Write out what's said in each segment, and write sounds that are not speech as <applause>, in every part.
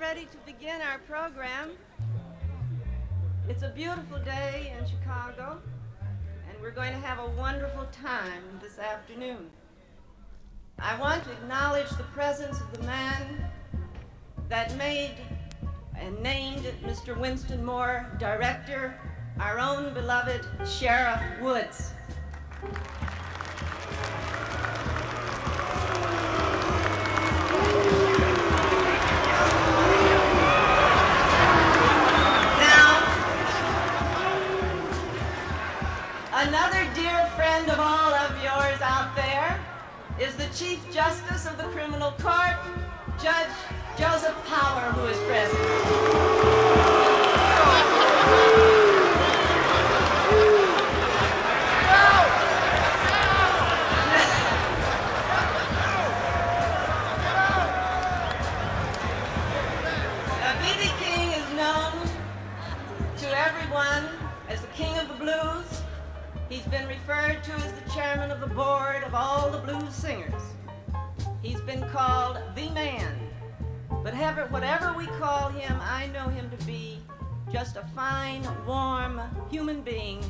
ready to begin our program. It's a beautiful day in Chicago, and we're going to have a wonderful time this afternoon. I want to acknowledge the presence of the man that made and named Mr. Winston Moore director, our own beloved Sheriff Woods. Chief Justice of the Criminal Court, Judge Joseph Power, who is present. Now, King is known to everyone as the King of the Blues. He's been referred to as the chairman of the board of all the blues singers. Been called the man. But ever, whatever we call him, I know him to be just a fine, warm human being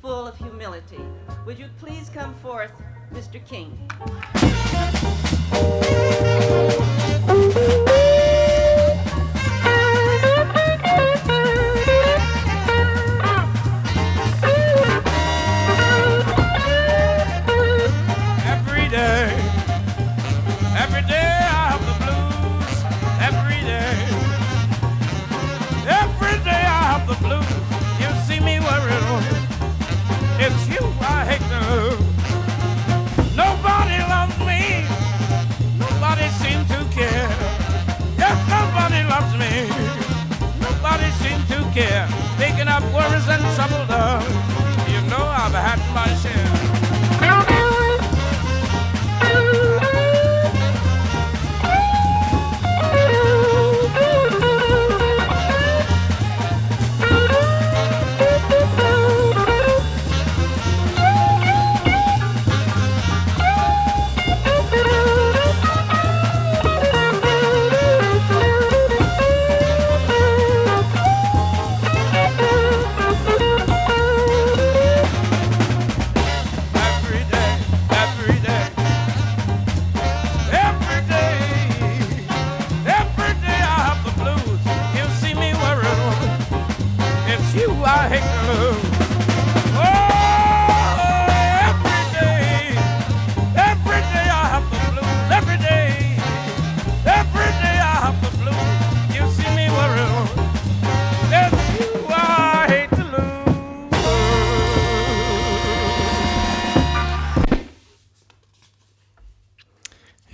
full of humility. Would you please come forth, Mr. King?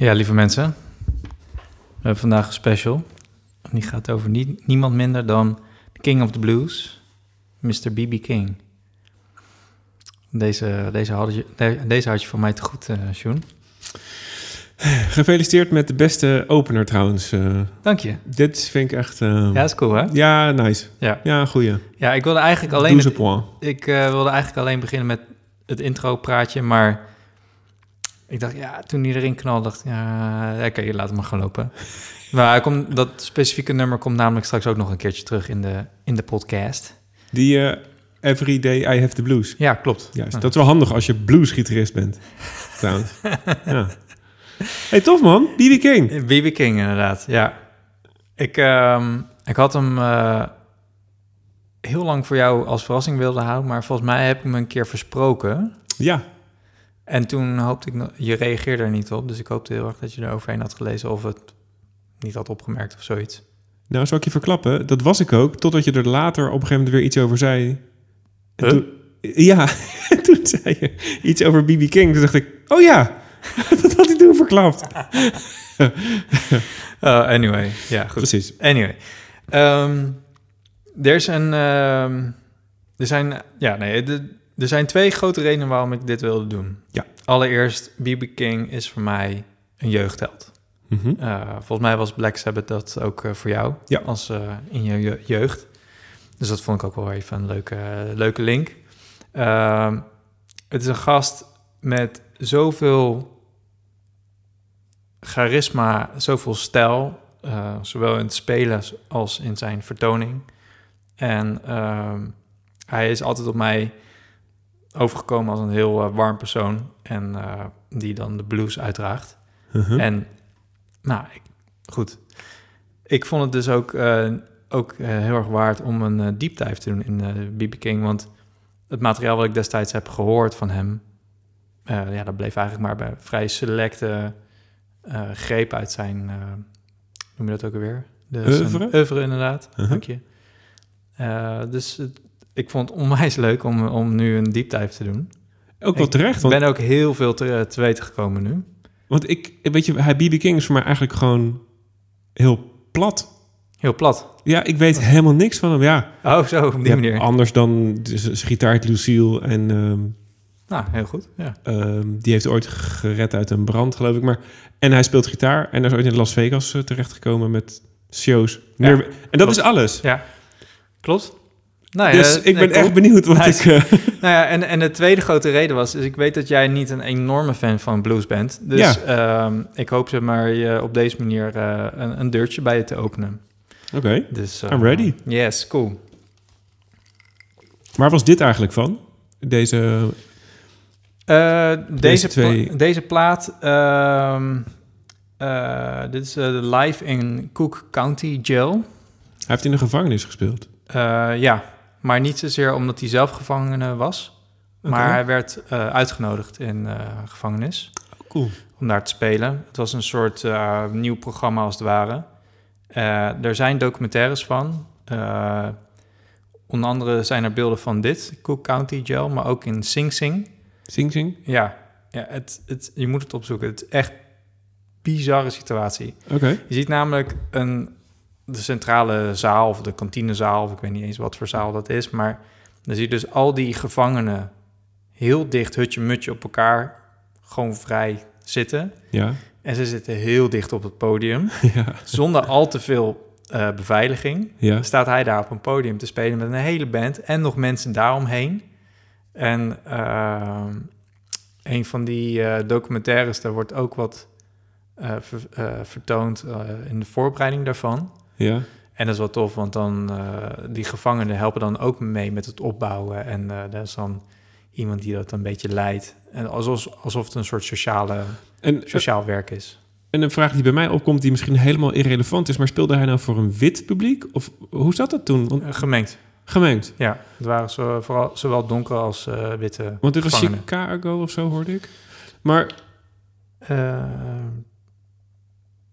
Ja, lieve mensen. We hebben vandaag een special. Die gaat over nie- niemand minder dan de King of the Blues, Mr. B.B. King. Deze, deze, had je, de- deze had je van mij te goed, Sjoen. Gefeliciteerd met de beste opener trouwens. eh. Dank je. dit vind ik echt... eh, Ja, is cool, hè? ja, nice. Ja, Ja, goeie. ja ik wilde eigenlijk alleen... Het- ik eh, wilde eigenlijk alleen beginnen met het intro-praatje, maar... Ik dacht, ja, toen hij erin knalde, dacht ja, oké, laat hem maar gewoon lopen. <laughs> Maar komt, dat specifieke nummer komt namelijk straks ook nog een keertje terug in de, in de podcast. Die eh, Every Day I Have the Blues. Ja, klopt. Juist. Ja. Dat is wel handig als je bluesgitarist bent. <laughs> trouwens. ja. hey, tof man. B.B. King. B.B. King, inderdaad, ja. Ik, ehm, ik had hem eh, heel lang voor jou als verrassing willen houden, maar volgens mij heb ik hem een keer versproken. Ja. En toen hoopte ik, nog- je reageerde er niet op, dus ik hoopte heel erg dat je er overheen had gelezen of het niet had opgemerkt of zoiets. Nou, zal ik je verklappen? Dat was ik ook, totdat je er later op een gegeven moment weer iets over zei. Huh? toen- ja, <laughs> toen zei je iets over B.B. King. Toen dacht ik, oh ja, <laughs> dat had hij toen verklapt. Uh, <laughs> anyway, ja, goed. Precies. Anyway, ehm, er is een, ehm, er zijn, ja, nee, de- er zijn twee grote redenen waarom ik dit wilde doen. Ja. Allereerst, B.B. King is voor mij een jeugdheld. Mhm. Uh, volgens mij was Black Sabbath dat ook uh, voor jou, Ja. als uh, in je je- jeugd. Dus dat vond ik ook wel even een leuke, leuke link. Uh, het is een gast met zoveel charisma, zoveel stijl, eh, zowel in het spelen als in zijn vertoning. En ehm, hij is altijd op mij overgekomen als een heel eh, warm persoon en eh, die dan de blues uitdraagt. Uh-huh. En nou, ik, goed. Ik vond het dus ook, eh, ook heel erg waard om een deep dive te doen in B.B. King. Want het materiaal wat ik destijds heb gehoord van hem... ja, dat bleef eigenlijk maar bij vrij selecte greep uit zijn... noem je dat ook alweer? De, Oeuvre? oeuvre, inderdaad. Uh-huh. Dank je. Dus het- ik vond het onwijs leuk om, om nu een deep dive te doen. Ook wel Ik terecht, want, ben ook heel veel te, te weten gekomen nu. want ik, weet je, hij B.B. King is voor mij eigenlijk gewoon heel plat. Heel plat. Ja, ik weet helemaal niks van hem. Ja, Oh, zo, op die Ja, manier. anders dan z- zijn gitaar heet Lucille en ehm, Nou, heel goed. Ja. ehm, die heeft ooit gered uit een brand, geloof ik. Maar, en hij speelt gitaar en hij is ooit in Las Vegas eh, terechtgekomen met shows. Ja, en dat klopt. is alles. ja. Klopt. Nou ja, dus eh, ik ben echt benieuwd wat Nice. ik... eh, <laughs> Nou ja, en, en de tweede grote reden was... Dus ik weet dat jij niet een enorme fan van blues bent. Dus Ja. ehm, ik hoop ze maar je op deze manier eh, een, een deurtje bij je te openen. Oké, Dus, eh, I'm ready. Yes, cool. waar was dit eigenlijk van? Deze... Eh, deze, twee- pla- deze plaat... ehm, eh, dit is eh, live in Cook County Jail. Hij heeft in de gevangenis gespeeld. Eh, ja, maar niet zozeer omdat hij zelf gevangene was. Maar hij werd eh, uitgenodigd in eh, gevangenis Oh, cool. om daar te spelen. Het was een soort eh, nieuw programma als het ware. Er zijn documentaires van. Onder andere zijn er beelden van dit, Cook County Jail, maar ook in Sing Sing. Sing Sing? Ja, ja het, het, je moet het opzoeken. Het is echt bizarre situatie. Oké. Je ziet namelijk een, de centrale zaal of de kantinezaal, of ik weet niet eens wat voor zaal dat is, maar dan zie je dus al die gevangenen heel dicht hutje-mutje op elkaar gewoon vrij zitten. Ja. En ze zitten heel dicht op het podium, <laughs> ja. zonder al te veel eh, beveiliging. Ja. Staat hij daar op een podium te spelen met een hele band en nog mensen daaromheen. En ehm, een van die eh, documentaires, daar wordt ook wat eh, ver- vertoond in de voorbereiding daarvan. Ja. En dat is wel tof, want dan uh, die gevangenen helpen dan ook mee met het opbouwen. En uh, daar is dan iemand die dat een beetje leidt. En alsof, alsof het een soort sociale, En, sociaal werk is. en een vraag die bij mij opkomt, die misschien helemaal irrelevant is, maar speelde hij nou voor een wit publiek? Of hoe zat dat toen? Want, gemengd, gemengd. ja. Het waren zo, vooral zowel donkere als uh, witte Want dit was. Chicago of zo, hoorde ik. Maar Uh,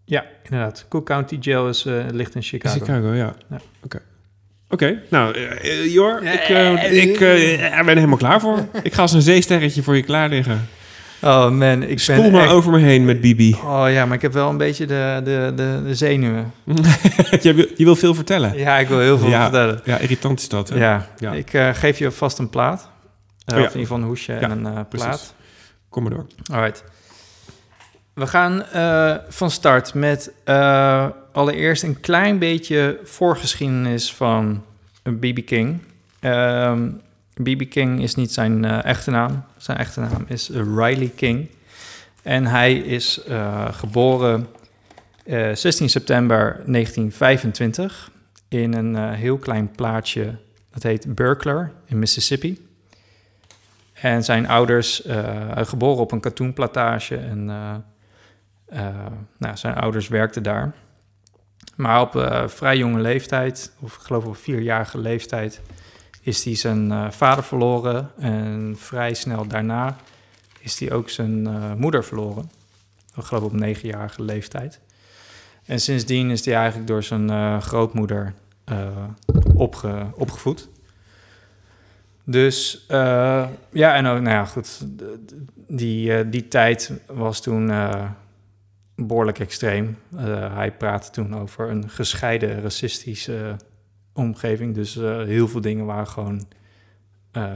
ja, inderdaad. Cook County Jail is, uh, ligt in Chicago. Chicago, ja. Ja. Oké. Oké, nou, uh, Jor, ik, uh, ik uh, ben er helemaal klaar voor. <laughs> ik ga als een zeesterretje voor je klaar liggen. Oh man, ik Spoel ben maar echt... over me heen met Bibi. Oh ja, maar ik heb wel een beetje de, de, de, de zenuwen. <laughs> je, wil, je wil veel vertellen. Ja, ik wil heel veel ja, vertellen. Ja, irritant is dat. Hè? Ja. Ja. ik uh, geef je vast een plaat. Uh, Oh, ja. Of in ieder geval een hoesje Ja, en een uh, plaat. precies. Kom maar door. Alright. We gaan uh, van start met uh, allereerst een klein beetje voorgeschiedenis van B.B. King. B.B. King is niet zijn uh, echte naam. Zijn echte naam is Riley King. En hij is geboren 16 september 1925 in een heel klein plaatsje dat heet Berkeley in Mississippi. En zijn ouders, geboren op een katoenplantage en nou, zijn ouders werkten daar. Maar op uh, vrij jonge leeftijd, of ik geloof op vierjarige leeftijd, is hij zijn uh, vader verloren. En vrij snel daarna is hij ook zijn moeder verloren. Ik geloof op negenjarige leeftijd. En sindsdien is hij eigenlijk door zijn grootmoeder opge, opgevoed. Dus ja, en ook, nou ja, goed. Die, die tijd was toen behoorlijk extreem. hij praatte toen over een gescheiden racistische omgeving. Dus heel veel dingen waren gewoon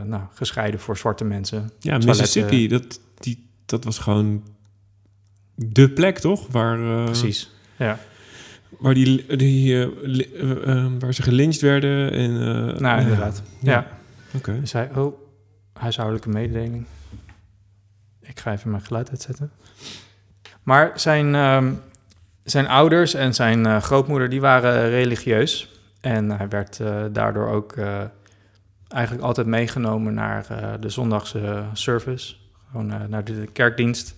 nou, gescheiden voor zwarte mensen. Ja, Mississippi, dat, die, dat was gewoon de plek, toch? Waar, Precies, ja. Waar, die, die, waar ze gelyncht werden. En, nou, inderdaad, ja. ja. Oké. Okay. Dus hij, oh, huishoudelijke mededeling. Ik ga even mijn geluid uitzetten. Maar zijn, um, zijn ouders en zijn eh, grootmoeder die waren religieus. En hij werd eh, daardoor ook eh, eigenlijk altijd meegenomen naar de zondagse service. Gewoon naar de kerkdienst.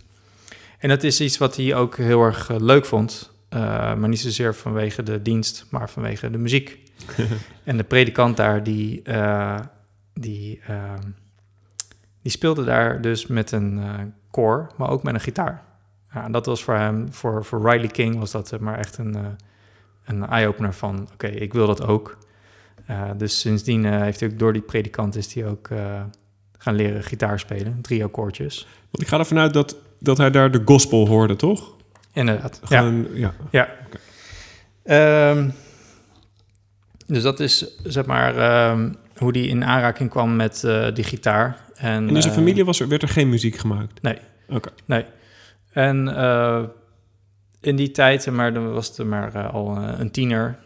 En dat is iets wat hij ook heel erg leuk vond. Maar niet zozeer vanwege de dienst, maar vanwege de muziek. <laughs> en de predikant daar, die, die, ehm, die speelde daar dus met een koor, maar ook met een gitaar. Ja, en dat was voor hem, voor, voor Riley King was dat eh, maar echt een, eh, een eye-opener van... oké, ik wil dat ook. Eh, dus sindsdien heeft hij ook door die predikant is hij ook gaan leren gitaar spelen. Drie akkoordjes. Want ik ga ervan uit dat, dat hij daar de gospel hoorde, toch? Inderdaad. Ja. Gewoon, ja. Ehm, dus dat is zeg maar ehm, hoe die in aanraking kwam met die gitaar. En, En in zijn eh, familie was er, werd er geen muziek gemaakt? Nee. Oké. Nee. En eh, in die tijd, maar dan was het maar eh, al eh, een tiener,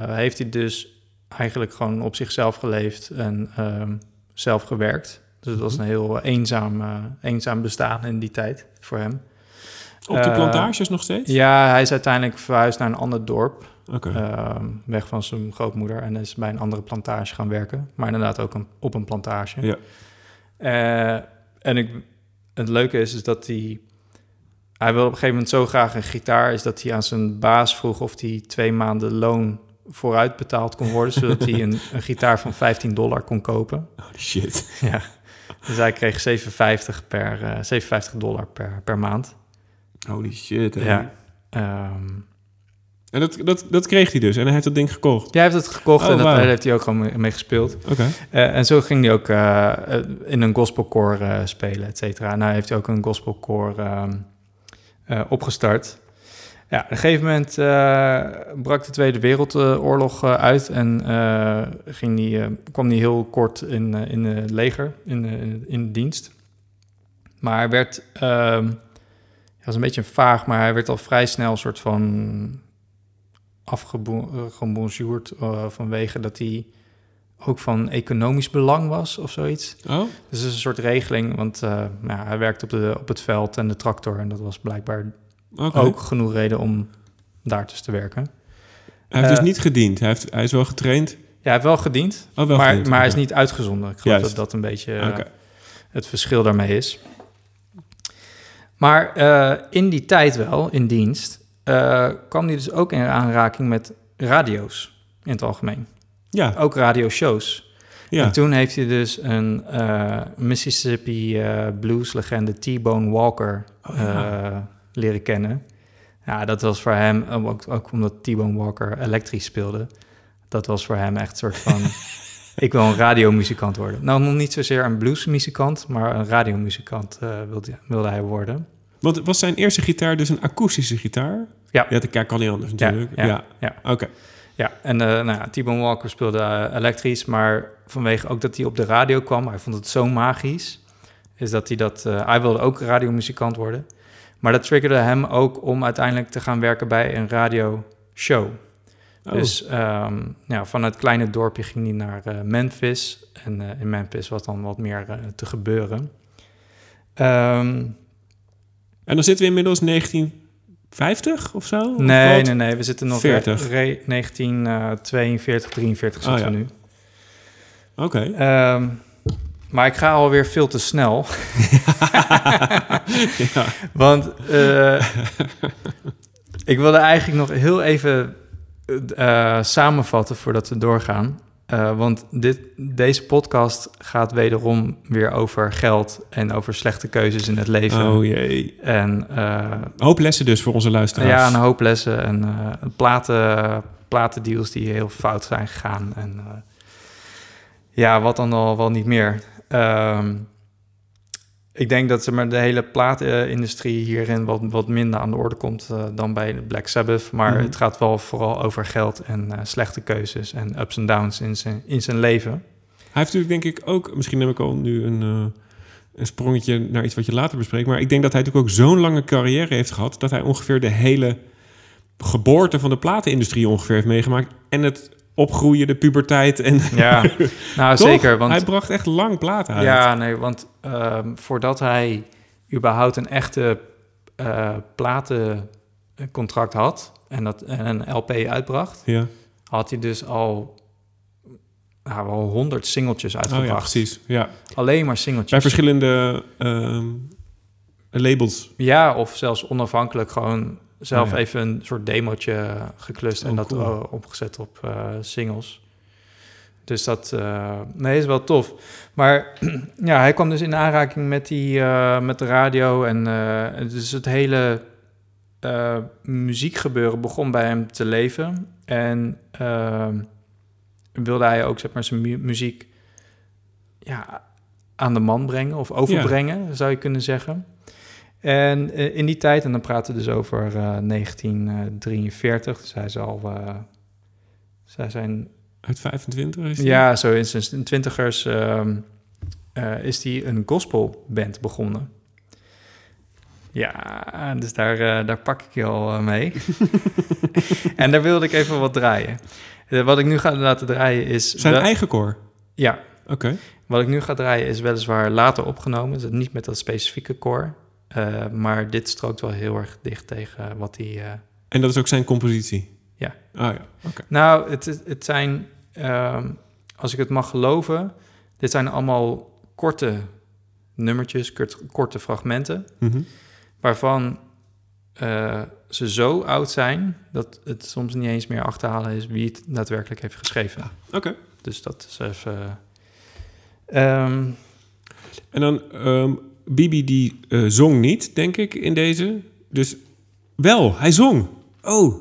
heeft hij dus eigenlijk gewoon op zichzelf geleefd en ehm, zelf gewerkt. Dus het was een heel eenzaam, eenzaam bestaan in die tijd voor hem. Op Eh, plantages nog steeds? Ja, hij is uiteindelijk verhuisd naar een ander dorp. Ehm, weg van zijn grootmoeder en is bij een andere plantage gaan werken. Maar inderdaad ook een, op een plantage. Ja. En ik, het leuke is, is dat hij... Hij wil op een gegeven moment zo graag een gitaar... is dat hij aan zijn baas vroeg of hij twee maanden loon vooruit betaald kon worden... <laughs> zodat hij een, een gitaar van 15 dollar kon kopen. Holy shit. <laughs> Ja. Dus hij kreeg 57, per, eh 57 dollar per, per maand. Holy shit. hè. Ja. Ehm, En dat, dat, dat kreeg hij dus. En hij heeft dat ding gekocht. Jij heeft het gekocht Oh, en dat, daar heeft hij ook gewoon mee, mee gespeeld. Oké. Eh, en zo ging hij ook eh, in een gospelkoor spelen, et cetera. En hij heeft ook een gospelkoor ehm, eh, opgestart. Ja, op een gegeven moment eh, brak de Tweede Wereldoorlog eh, uit en ging die, kwam hij heel kort in, in het leger, in, in, dienst. Maar hij werd, ehm, hij was een beetje vaag, maar hij werd al vrij snel een soort van afgebonjourd vanwege dat hij ook van economisch belang was of zoiets. Oh? Dus het is een soort regeling, want eh, nou, hij werkte op, de, op het veld en de tractor en dat was blijkbaar ook genoeg reden om daar dus te werken. Hij heeft Eh, dus niet gediend. Hij, heeft, hij is wel getraind. Ja, hij heeft wel gediend, Oh, wel maar, gediend, maar hij is niet uitgezonden. Ik geloof Juist. dat dat een beetje eh, Oké. het verschil daarmee is. Maar eh, in die tijd wel, in dienst, eh, kwam hij dus ook in aanraking met radio's in het algemeen. Ja, Ook radioshows. ja. En toen heeft hij dus een eh, Mississippi eh, blues legende T-Bone Walker Oh, ja. eh, leren kennen. Ja, dat was voor hem, eh, ook, ook omdat T-Bone Walker elektrisch speelde, dat was voor hem echt een soort van, <laughs> ik wil een radiomuzikant worden. Nou, nog niet zozeer een bluesmuzikant, maar een radiomuzikant eh, wilde, wilde hij worden. Want was zijn eerste gitaar dus een akoestische gitaar? Ja. Ja, kerk kan niet anders natuurlijk. ja, Ja, ja. Oké. Ja, en eh nou ja, T-Bone Walker speelde eh, elektrisch, maar vanwege ook dat hij op de radio kwam, hij vond het zo magisch, is dat hij dat, eh, hij wilde ook radiomuzikant worden. Maar dat triggerde hem ook om uiteindelijk te gaan werken bij een radioshow. Oh. Dus ehm, ja, van het kleine dorpje ging hij naar Memphis. En in Memphis was dan wat meer te gebeuren. Ehm, En dan zitten we inmiddels 1950 of zo? Of nee, nee, nee, we zitten nog 40. re- re- 1942, 43 zitten Oh, we nu. Oké. Ehm, maar ik ga alweer veel te snel. <laughs> ja. Want eh, ik wilde eigenlijk nog heel even eh, samenvatten voordat we doorgaan. Eh, want dit, deze podcast gaat wederom weer over geld en over slechte keuzes in het leven. Oh jee. En Een hoop lessen dus voor onze luisteraars. ja, een hoop lessen en eh, platen, platendeals die heel fout zijn gegaan. En ja, wat dan al wel niet meer. Ehm, ik denk dat zeg maar, de hele platenindustrie hierin wat, wat minder aan de orde komt eh, dan bij Black Sabbath. Maar Mhm. het gaat wel vooral over geld en eh, slechte keuzes en ups en downs in zijn, in zijn leven. Hij heeft natuurlijk denk ik ook... Misschien heb ik al nu een, eh, een sprongetje naar iets wat je later bespreekt. Maar ik denk dat hij natuurlijk ook zo'n lange carrière heeft gehad... dat hij ongeveer de hele geboorte van de platenindustrie ongeveer heeft meegemaakt. En het opgroeien, de puberteit. En Ja, <laughs> nou Toch? zeker. Want Hij bracht echt lang platen uit. Ja, nee, want ehm, voordat hij überhaupt een echte eh een contract had en dat en een LP uitbracht, Ja. had hij dus al nou, wel honderd singeltjes Oh ja, uitgebracht. precies. Ja. Alleen maar singeltjes. Bij verschillende ehm, labels. Ja, of zelfs onafhankelijk gewoon zelf even een soort demootje geklust en Oh, dat cool. eh, opgezet op eh, singles. Dus dat eh, nee, is wel tof. Maar <clears throat> ja, hij kwam dus in aanraking met, die, met de radio. En dus het hele muziekgebeuren begon bij hem te leven. En wilde hij ook zeg maar, zijn mu- muziek ja, aan de man brengen of overbrengen, zou je kunnen zeggen. En eh, in die tijd, en dan praten we dus over eh, 1943, dus hij zal, eh, zij zijn Uit 25 is die? ja, zo in zijn twintigers eh, is hij een gospelband begonnen. Ja, dus daar, eh, daar pak ik je al eh, mee. <laughs> en daar wilde ik even wat draaien. Eh, wat ik nu ga laten draaien is... Zijn wel- eigen koor? Ja, Oké. wat ik nu ga draaien is weliswaar later opgenomen. Dus niet met dat specifieke koor. Eh, maar dit strookt wel heel erg dicht tegen wat hij... eh, En dat is ook zijn compositie? Ja. Ah ja, oké. Nou, het, het- zijn, ehm, als ik het mag geloven, dit zijn allemaal korte nummertjes, kort- korte fragmenten, Mhm. waarvan eh, ze zo oud zijn dat het soms niet eens meer achterhalen is wie het daadwerkelijk heeft geschreven. Oké. Dus dat is even. ehm, En dan, ehm, Bibi die eh, zong niet, denk ik, in deze. Dus wel, hij zong. Oh,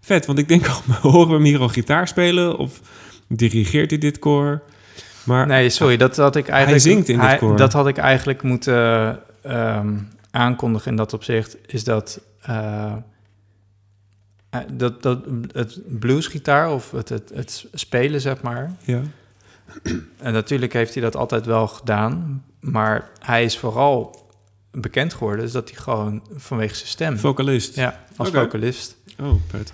vet. Want ik denk al, <laughs> horen we hem hier al gitaar spelen? Of dirigeert hij dit koor? Maar nee, sorry, dat had ik eigenlijk. zingt in dit hij- koor. Dat had ik eigenlijk moeten ehm, aankondigen in dat opzicht. Is dat. eh, dat, dat het bluesgitaar of het, het, het spelen, zeg maar. ja. <clears throat> En natuurlijk heeft hij dat altijd wel gedaan. Maar hij is vooral bekend geworden, is dat hij gewoon vanwege zijn stem. vocalist. ja, als vocalist. Oh, vet.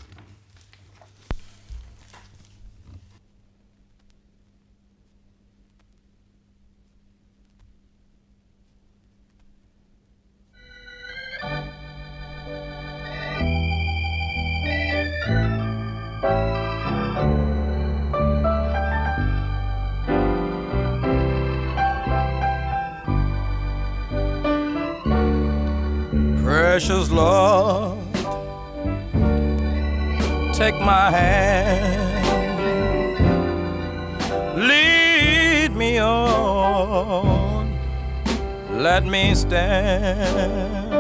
Precious Lord, take my hand, lead me on, let me stand.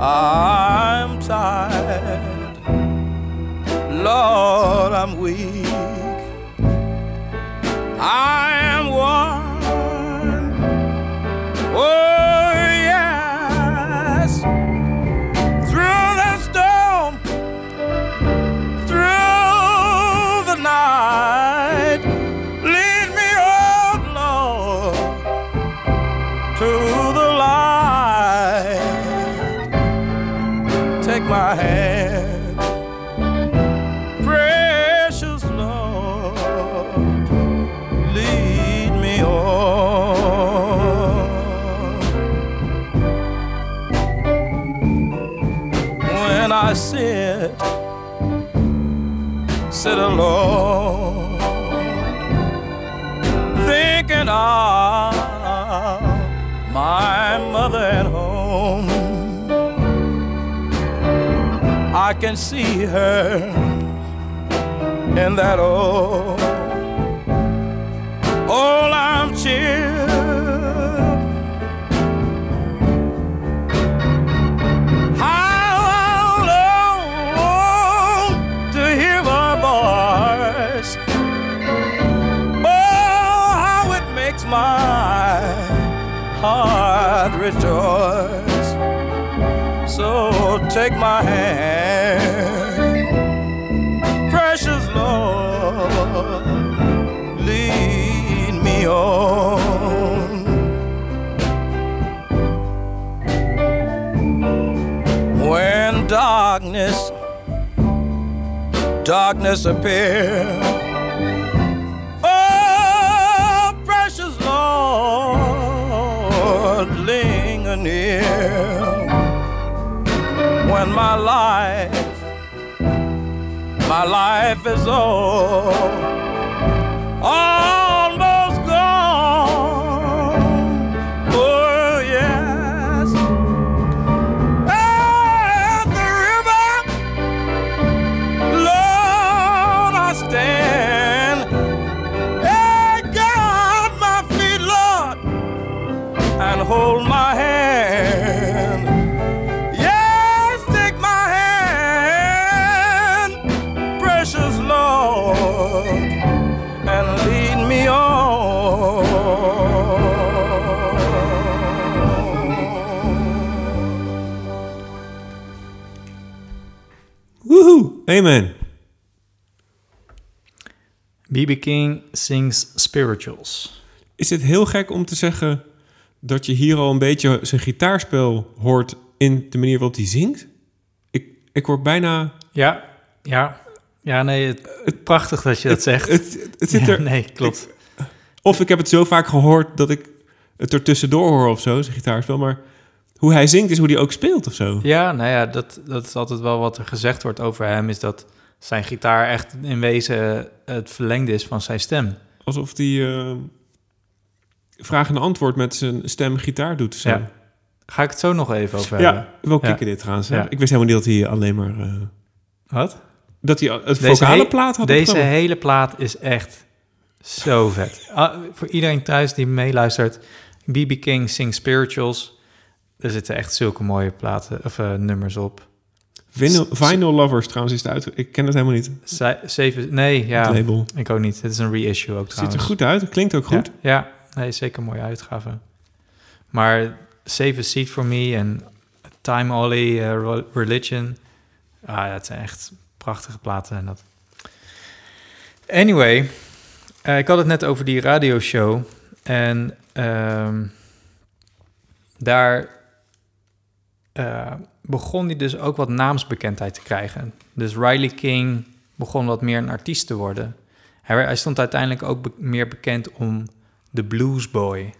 I'm tired, Lord, I'm weak, I am worn. Oh, sit alone, thinking of my mother at home. I can see her in that old, old armchair. My heart rejoice. So take my hand, precious Lord, lead me on. when darkness darkness appear near. When my life, my life is all almost amen. B.B. King sings spirituals. Is het heel gek om te zeggen dat je hier al een beetje zijn gitaarspel hoort in de manier waarop hij zingt? Ik, ik word bijna... Ja, ja. Ja, nee, het, prachtig dat je dat zegt. Het, het zit Ja, er... <laughs> nee, klopt. Of ik heb het zo vaak gehoord dat ik het er tussendoor hoor of zo, zijn gitaarspel. Maar hoe hij zingt is hoe hij ook speelt of zo. Ja, nou ja, dat, dat is altijd wel wat er gezegd wordt over hem... is dat zijn gitaar echt in wezen het verlengde is van zijn stem. Alsof hij eh, vraag en antwoord met zijn stem gitaar doet zo. Ja. Ga ik het zo nog even over hebben? Ja, wel Ja. kicken dit trouwens. Ja. Ik wist helemaal niet dat hij alleen maar... eh, Wat? dat hij het Deze vocale plaat had Deze opgenomen. hele plaat is echt zo vet. Ah, voor iedereen thuis die meeluistert, B.B. King sings spirituals. Er zitten echt zulke mooie platen of eh, nummers op. Vinyl, Vinyl Lovers trouwens is het uit. Ik ken het helemaal niet. Zeven, nee, ja, Het label. ik ook niet. Het is een reissue ook Het ziet trouwens. er goed uit. Het klinkt ook goed. Ja, ja, nee, zeker een mooie uitgave. Maar Save a Seat for Me en Time Ollie, eh, Religion. Ah, ja, het zijn echt prachtige platen. En dat. Anyway, eh, ik had het net over die radioshow. En ehm, daar eh, begon hij dus ook wat naamsbekendheid te krijgen. Dus Riley King begon wat meer een artiest te worden. Hij, hij stond uiteindelijk ook be- meer bekend om de Blues Boy.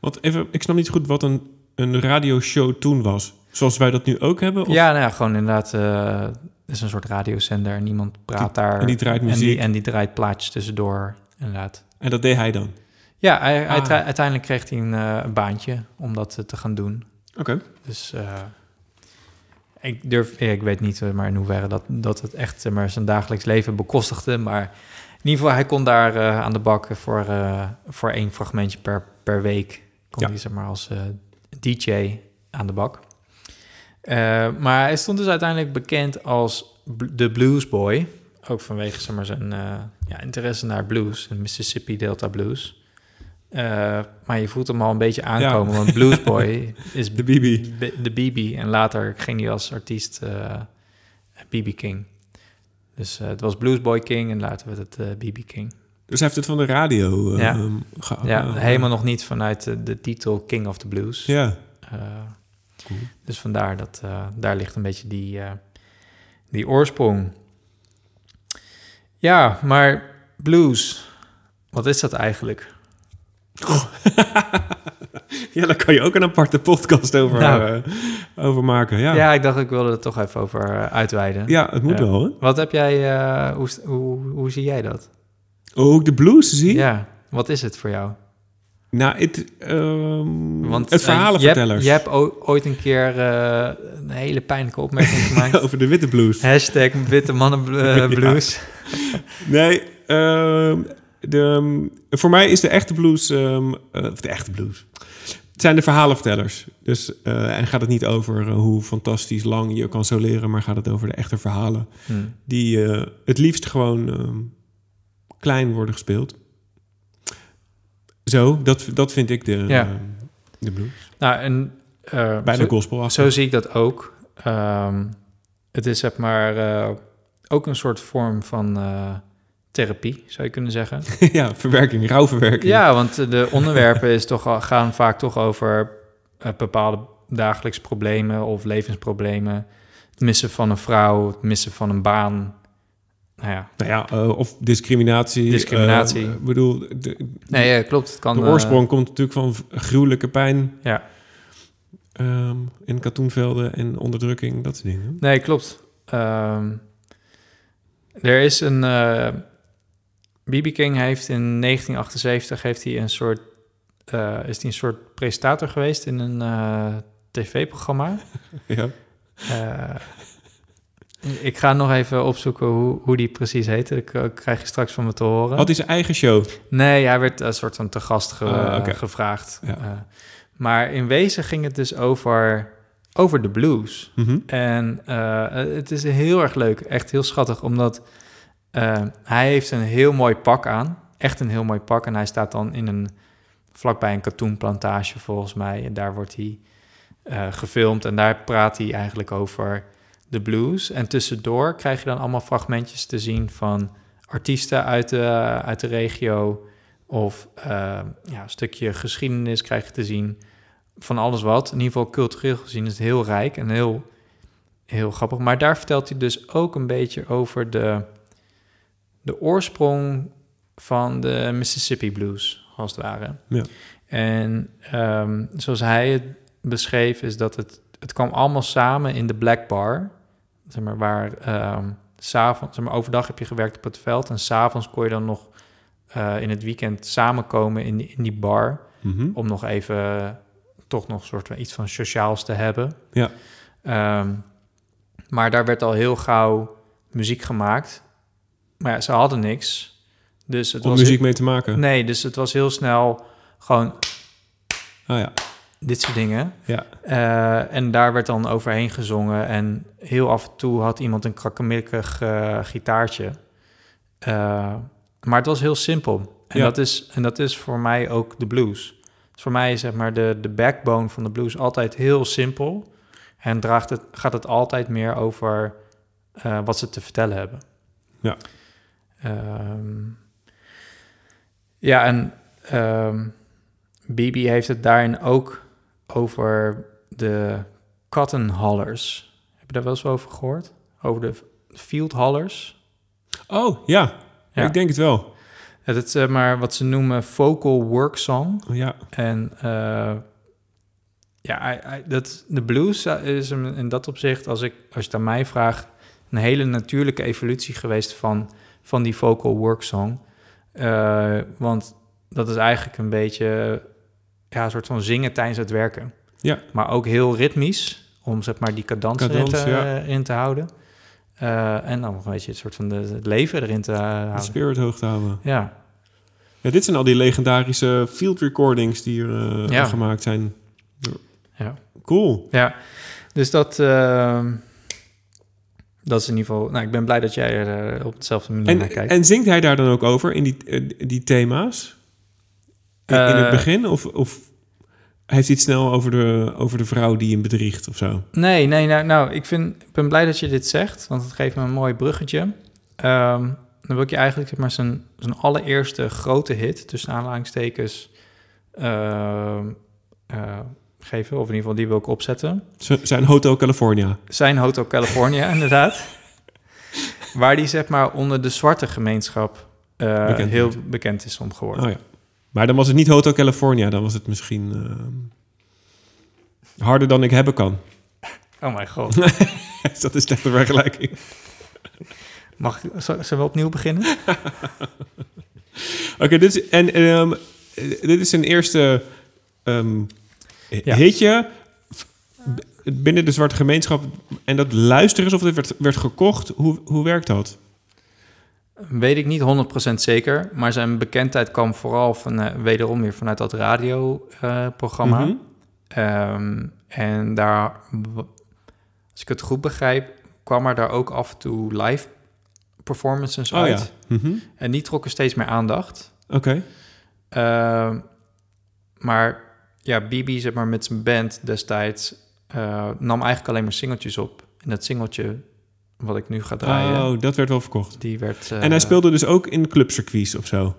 Want even, ik snap niet goed wat een, een radioshow toen was. Zoals wij dat nu ook hebben? Of? Ja, nou ja, gewoon inderdaad. Het is een soort radiozender en niemand praat Die- daar. en die draait En muziek. die, en die draait plaatjes tussendoor, inderdaad. En dat deed hij dan? Ja, hij, hij Ah. uiteindelijk kreeg hij een eh, baantje om dat te gaan doen. Oké. Dus eh, ik durf, ik weet niet eh, maar in hoeverre dat, dat het echt maar zijn dagelijks leven bekostigde. Maar in ieder geval, hij kon daar eh, aan de bak voor, eh, voor één fragmentje per, per week. Kon Ja. hij zeg maar als DJ aan de bak. Maar hij stond dus uiteindelijk bekend als de Blues Boy. Ook vanwege zeg maar, zijn ja, interesse naar blues, de Mississippi Delta Blues. Eh, maar je voelt hem al een beetje aankomen, want Blues Boy <laughs> is De BB. De BB. En later ging hij als artiest eh BB King. Dus eh, het was Blues Boy King en later werd het eh, BB King. Dus hij heeft het van de radio eh, Ja. ehm, ja, eh, helemaal nog niet vanuit de, de titel King of the Blues. Ja. Eh, Dus vandaar dat eh, daar ligt een beetje die, eh, die oorsprong. Ja, maar blues, wat is dat eigenlijk? <laughs> ja, daar kan je ook een aparte podcast over, Nou. eh, over maken. Ja. Ja. Ja. ik dacht ik wilde er toch even over eh, uitweiden. het moet Ja. wel, hè? Wat heb jij, eh, hoe, hoe, hoe zie jij dat? Ook de blues, zie je? Ja, wat is het voor jou? Nou, het, ehm, Want het eh, je, hebt, verhalenvertellers. je hebt ooit een keer een hele pijnlijke opmerking <laughs> gemaakt. over de witte blues. Hashtag witte mannen bl- <laughs> Ja. blues. Nee, ehm, de, voor mij is de echte blues, ehm, eh, of de echte blues, het zijn de verhalenvertellers. Dus, eh, en gaat het niet over eh, hoe fantastisch lang je kan soleren, maar gaat het over de echte verhalen. Hm. Die het liefst gewoon ehm, klein worden gespeeld. Zo, dat, dat vind ik de, Ja. ehm, de blues. Nou, en Bijna zo, gospel zo zie ik dat ook. Ehm, het is zeg maar ook een soort vorm van therapie, zou je kunnen zeggen. <laughs> ja, verwerking, rouwverwerking. Ja, want de onderwerpen is toch, gaan vaak toch over eh, bepaalde dagelijks problemen of levensproblemen. Het missen van een vrouw, het missen van een baan. Nou ja, Nou ja, eh, of discriminatie. Discriminatie. Eh, Ik bedoel, de, nee, ja, klopt. Het kan, de oorsprong komt natuurlijk van gruwelijke pijn. ja, Ehm, in katoenvelden en onderdrukking, dat soort dingen. Nee, klopt. Ehm, er is een... B.B. King heeft in 1978 heeft hij een soort, eh, is hij een soort presentator geweest in een eh, tv-programma. <laughs> Ja. Eh, ik ga nog even opzoeken hoe, hoe die precies heette. Ik eh, krijg je straks van me te horen. Had hij zijn eigen show? Nee, hij werd een soort van te gast ge- Ah, gevraagd. Ja. Maar in wezen ging het dus over, over de blues. Mhm. En het is heel erg leuk, echt heel schattig, omdat eh, hij heeft een heel mooi pak aan. Echt een heel mooi pak. En hij staat dan in een, vlakbij een katoenplantage volgens mij. En daar wordt hij eh, gefilmd en daar praat hij eigenlijk over de blues. En tussendoor krijg je dan allemaal fragmentjes te zien van artiesten uit de, uit de regio. Of eh, ja, een stukje geschiedenis krijg je te zien. Van alles wat. In ieder geval cultureel gezien is het heel rijk en heel, heel grappig. Maar daar vertelt hij dus ook een beetje over de, de oorsprong van de Mississippi Blues, als het ware. Ja. En ehm, zoals hij het beschreef, is dat het, het kwam allemaal samen in de Black Bar. Zeg maar, waar s'avonds, zeg maar, overdag heb je gewerkt op het veld en s'avonds kon je dan nog eh, in het weekend samenkomen in die, in die bar Mhm. om nog even eh, toch nog soort van iets van sociaals te hebben. Ja. Ehm, maar daar werd al heel gauw muziek gemaakt. Maar ja, ze hadden niks. Dus het Om was muziek mee te maken? Nee, dus het was heel snel gewoon Ah ja. dit soort dingen. Ja. Eh, en daar werd dan overheen gezongen. En heel af en toe had iemand een krakkemikkig eh, gitaartje. Eh, maar het was heel simpel. En, Ja. dat is, en dat is voor mij ook de blues. Dus voor mij is zeg maar de, de backbone van de blues altijd heel simpel. En draagt het, gaat het altijd meer over wat ze te vertellen hebben. Ja. Ehm, ja, en ehm Bibi heeft het daarin ook over de cotton hollers. Heb je daar wel eens over gehoord? Over de field hollers? Oh, ja. Ja. Ik denk het wel. Het is zeg maar wat ze noemen vocal work song. Oh, ja. En eh, ja, hij- dat, de blues is in dat opzicht, als, ik, als je het aan mij vraagt, een hele natuurlijke evolutie geweest van, van die vocal work song. Eh, want dat is eigenlijk een beetje ja, een soort van zingen tijdens het werken. Ja. Maar ook heel ritmisch, om zeg maar die cadans, erin, te, ja. in te houden. Eh, en dan nog een beetje het soort van de, het leven erin te De houden. spirit hoog te houden. Ja, Ja, dit zijn al die legendarische field recordings die er eh, Ja. gemaakt zijn. ja. Cool. Ja, dus dat, ehm, dat is in ieder geval... Nou, ik ben blij dat jij er eh, op dezelfde manier naar kijkt. en zingt hij daar dan ook over in die, eh, die thema's? In, in het Eh, begin? Of, of heeft hij het snel over de, over de vrouw die hem bedriegt of zo? Nee, nee, nou, nou ik, vind, ik ben blij dat je dit zegt, want het geeft me een mooi bruggetje. Ehm, dan wil ik je eigenlijk zeg maar, zijn, zijn allereerste grote hit, tussen aanhalingstekens, ehm, eh, geven. Of in ieder geval, die wil ik opzetten. Zijn Hotel California. Zijn Hotel California, <laughs> inderdaad. Waar die zeg maar onder de zwarte gemeenschap eh, Bekend heel wordt. bekend is om geworden. Oh ja. Maar dan was het niet Hotel California, dan was het misschien ehm, harder dan ik hebben kan. <laughs> Oh mijn god. <laughs> Is dat een slechte vergelijking? Mag, zullen we opnieuw beginnen? Oké, dit is, en ehm, eh, dit is een eerste ehm, Ja. hitje b- binnen de zwarte gemeenschap. En dat luisteren is of dit werd, werd gekocht. Hoe, hoe werkt dat? Weet ik niet 100% zeker, maar zijn bekendheid kwam vooral van, eh, wederom weer vanuit dat radioprogramma. Ehm, en daar, als ik het goed begrijp, kwam er daar ook af en toe live performances Oh uit. ja. Mhm. En die trokken steeds meer aandacht. Oké. Ehm, maar ja, Bibi, zeg maar, met zijn band destijds, eh, nam eigenlijk alleen maar singeltjes op. En dat singeltje wat ik nu ga draaien, Oh, dat werd wel verkocht. die werd... eh, en hij speelde dus ook in clubcircuits of zo?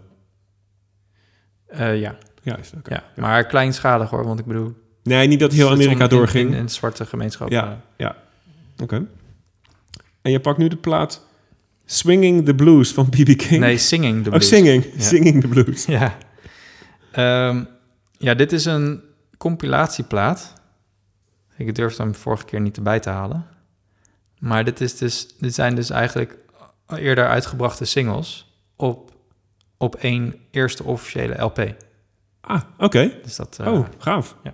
eh, ja, Juist, oké. ja, maar kleinschalig hoor, want ik bedoel... Nee, niet dat heel Amerika in- doorging. In, in zwarte gemeenschap. Ja, eh. ja. Oké. En je pakt nu de plaat Swinging the Blues van <laughs> B.B. King. Nee, Singing the Ook Blues. Singing. Ja. Singing the Blues. Ja. Ehm, ja, dit is een compilatieplaat. Ik durfde hem vorige keer niet erbij te halen. Maar dit, is dus, dit zijn dus eigenlijk eerder uitgebrachte singles op, op één eerste officiële LP. Ah, oké. Dus dat, eh, Oh, gaaf. ja.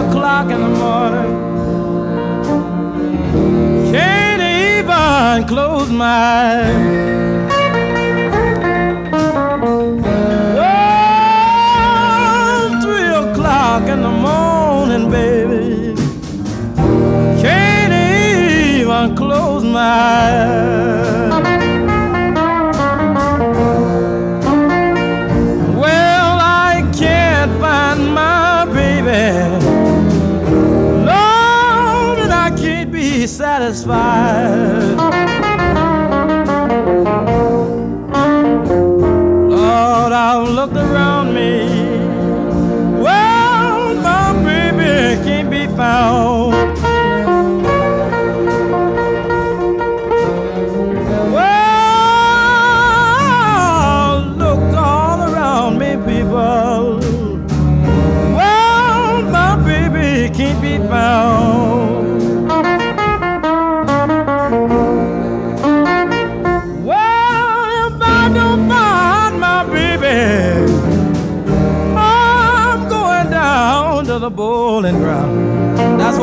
O'clock in the morning. Can't even close my o'clock in the morning, baby. Can't even close my Well, satisfied. Lord, I've looked around me. Well, my baby can't be found.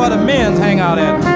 The men's hang out at.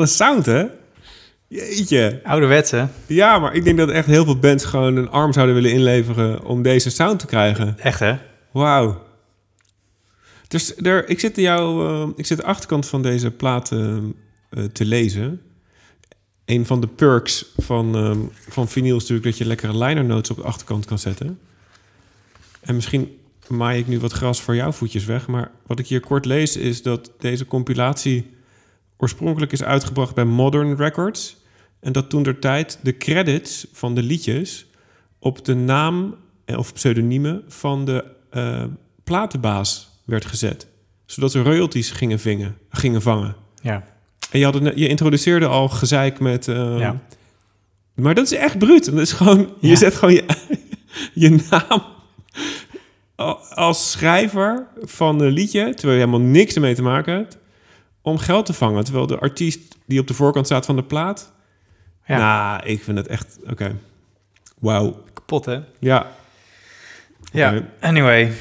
Een sound, hè? Jeetje. Ouderwets, hè? Ja, maar ik denk dat echt heel veel bands gewoon een arm zouden willen inleveren om deze sound te krijgen. Echt, hè? Wauw. Dus er, ik, zit jou, eh, ik zit de achterkant van deze plaat eh, eh, te lezen. Een van de perks van, ehm, van vinyl is natuurlijk dat je lekkere liner notes op de achterkant kan zetten. En misschien maai ik nu wat gras voor jouw voetjes weg. Maar wat ik hier kort lees is dat deze compilatie oorspronkelijk is uitgebracht bij Modern Records. En dat toen der tijd de credits van de liedjes op de naam eh, of pseudoniemen van de eh, platenbaas werd gezet. Zodat ze royalties gingen, vingen, gingen vangen. Ja. En je, had je introduceerde al gezeik met... eh, Ja. Maar dat is echt bruut. Dat is gewoon, je zet gewoon je, <laughs> je naam als schrijver van een liedje... terwijl je helemaal niks ermee te maken hebt... om geld te vangen. Terwijl de artiest die op de voorkant staat van de plaat... Ja. Nou, ik vind het echt... Oké. Wauw. Kapot, hè? Ja. Ja, anyway.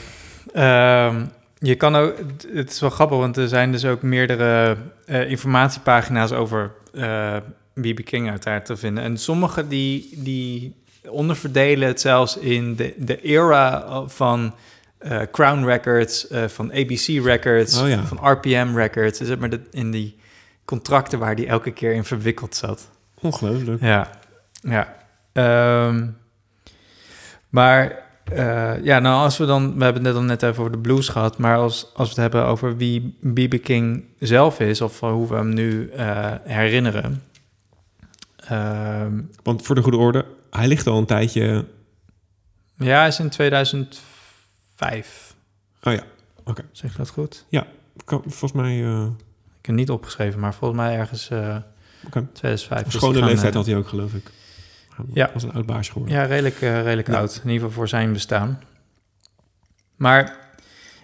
Ehm, je kan ook, het is wel grappig, want er zijn dus ook meerdere eh, informatiepagina's over eh B.B. King uiteraard te vinden. En sommige die, die onderverdelen het zelfs in de, de era van eh, Crown Records, eh, van ABC Records, Oh ja. van RPM Records. Dus zeg maar de, in die contracten waar die elke keer in verwikkeld zat. Ongelooflijk. Ja, ja. Ehm, maar Eh, ja, nou, als we dan... We hebben het net al net even over de blues gehad... maar als, als we het hebben over wie B.B. King zelf is... of hoe we hem nu herinneren... Ehm, Want voor de goede orde, hij ligt al een tijdje... ja, hij is in 2005. Oh ja, oké. Zeg ik dat goed? Kan- Volgens mij... eh Ik heb het niet opgeschreven, maar volgens mij ergens Oké. 2005. een Dus schone leeftijd eh, had hij ook, geloof ik. Ja. was een oud baasje geworden. Ja, redelijk, eh, redelijk Ja. oud. In ieder geval voor zijn bestaan. Maar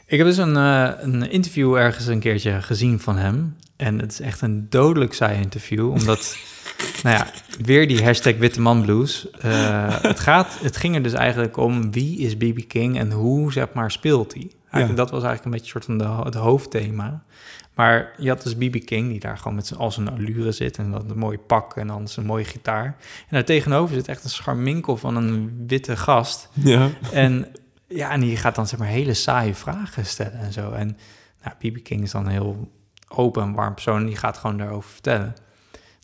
ik heb dus een, een interview ergens een keertje gezien van hem. En het is echt een dodelijk saai interview. Omdat, <laughs> nou ja, weer die hashtag Witte Man Blues. Eh, het, gaat, het ging er dus eigenlijk om wie is B.B. King en hoe, zeg maar, speelt hij. Ja. Dat was eigenlijk een beetje soort van de, het hoofdthema. Maar je had dus B.B. King, die daar gewoon met zijn, al zijn allure zit... en dan een mooie pak en dan zijn mooie gitaar. En daar tegenover zit echt een scharminkel van een witte gast. Ja. En ja, en die gaat dan zeg maar hele saaie vragen stellen en zo. En nou, B.B. King is dan een heel open en warm persoon... en die gaat gewoon daarover vertellen.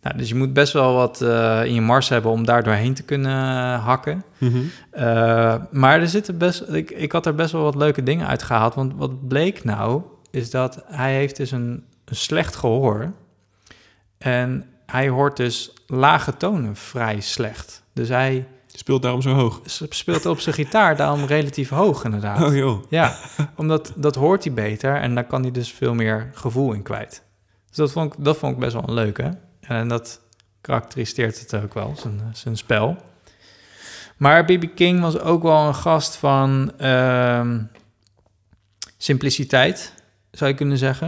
Nou, dus je moet best wel wat eh, in je mars hebben om daar doorheen te kunnen eh, hakken. Mhm. Uh, maar er zitten best, ik, ik had er best wel wat leuke dingen uit gehaald. Want wat bleek nou, is dat hij heeft dus een, een slecht gehoor. En hij hoort dus lage tonen vrij slecht. Dus hij Speelt daarom zo hoog. speelt op zijn gitaar daarom relatief hoog inderdaad. Oh joh. Ja, omdat dat hoort hij beter en daar kan hij dus veel meer gevoel in kwijt. Dus dat vond ik, dat vond ik best wel een leuke. En dat karakteriseert het ook wel, zijn, zijn spel. Maar B.B. King was ook wel een gast van ehm, simpliciteit, zou je kunnen zeggen.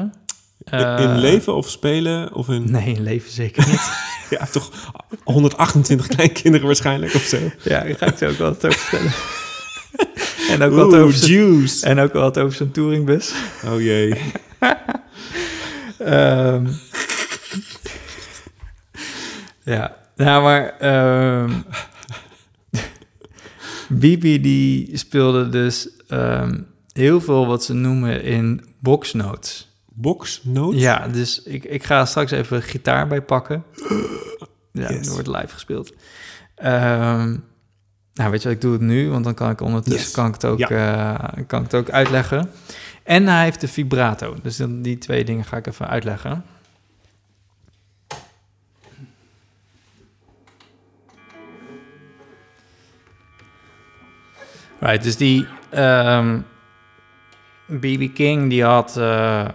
In- Eh, in leven of spelen of in... Nee, in leven zeker niet. <laughs> Ja, toch 128 kleinkinderen waarschijnlijk of zo. ja, daar ga ik zo ook wel wat over vertellen. <laughs> en ook wat over juice. en ook wat over zijn touringbus. Oh jee. <laughs> Ehm, ja, nou maar ehm <laughs> Bibi die speelde dus ehm, heel veel wat ze noemen in boxnotes. Boxnoot? Ja, dus ik, ik ga straks even gitaar bij pakken. <gasps> Ja, Yes. er wordt live gespeeld. Ehm, nou, weet je wat, ik doe het nu, want dan kan ik ondertussen Yes. kan ik het ook, eh, kan ik het ook uitleggen. En hij heeft de vibrato, dus dan, die twee dingen ga ik even uitleggen. Right, dus die ehm B.B. King die had eh,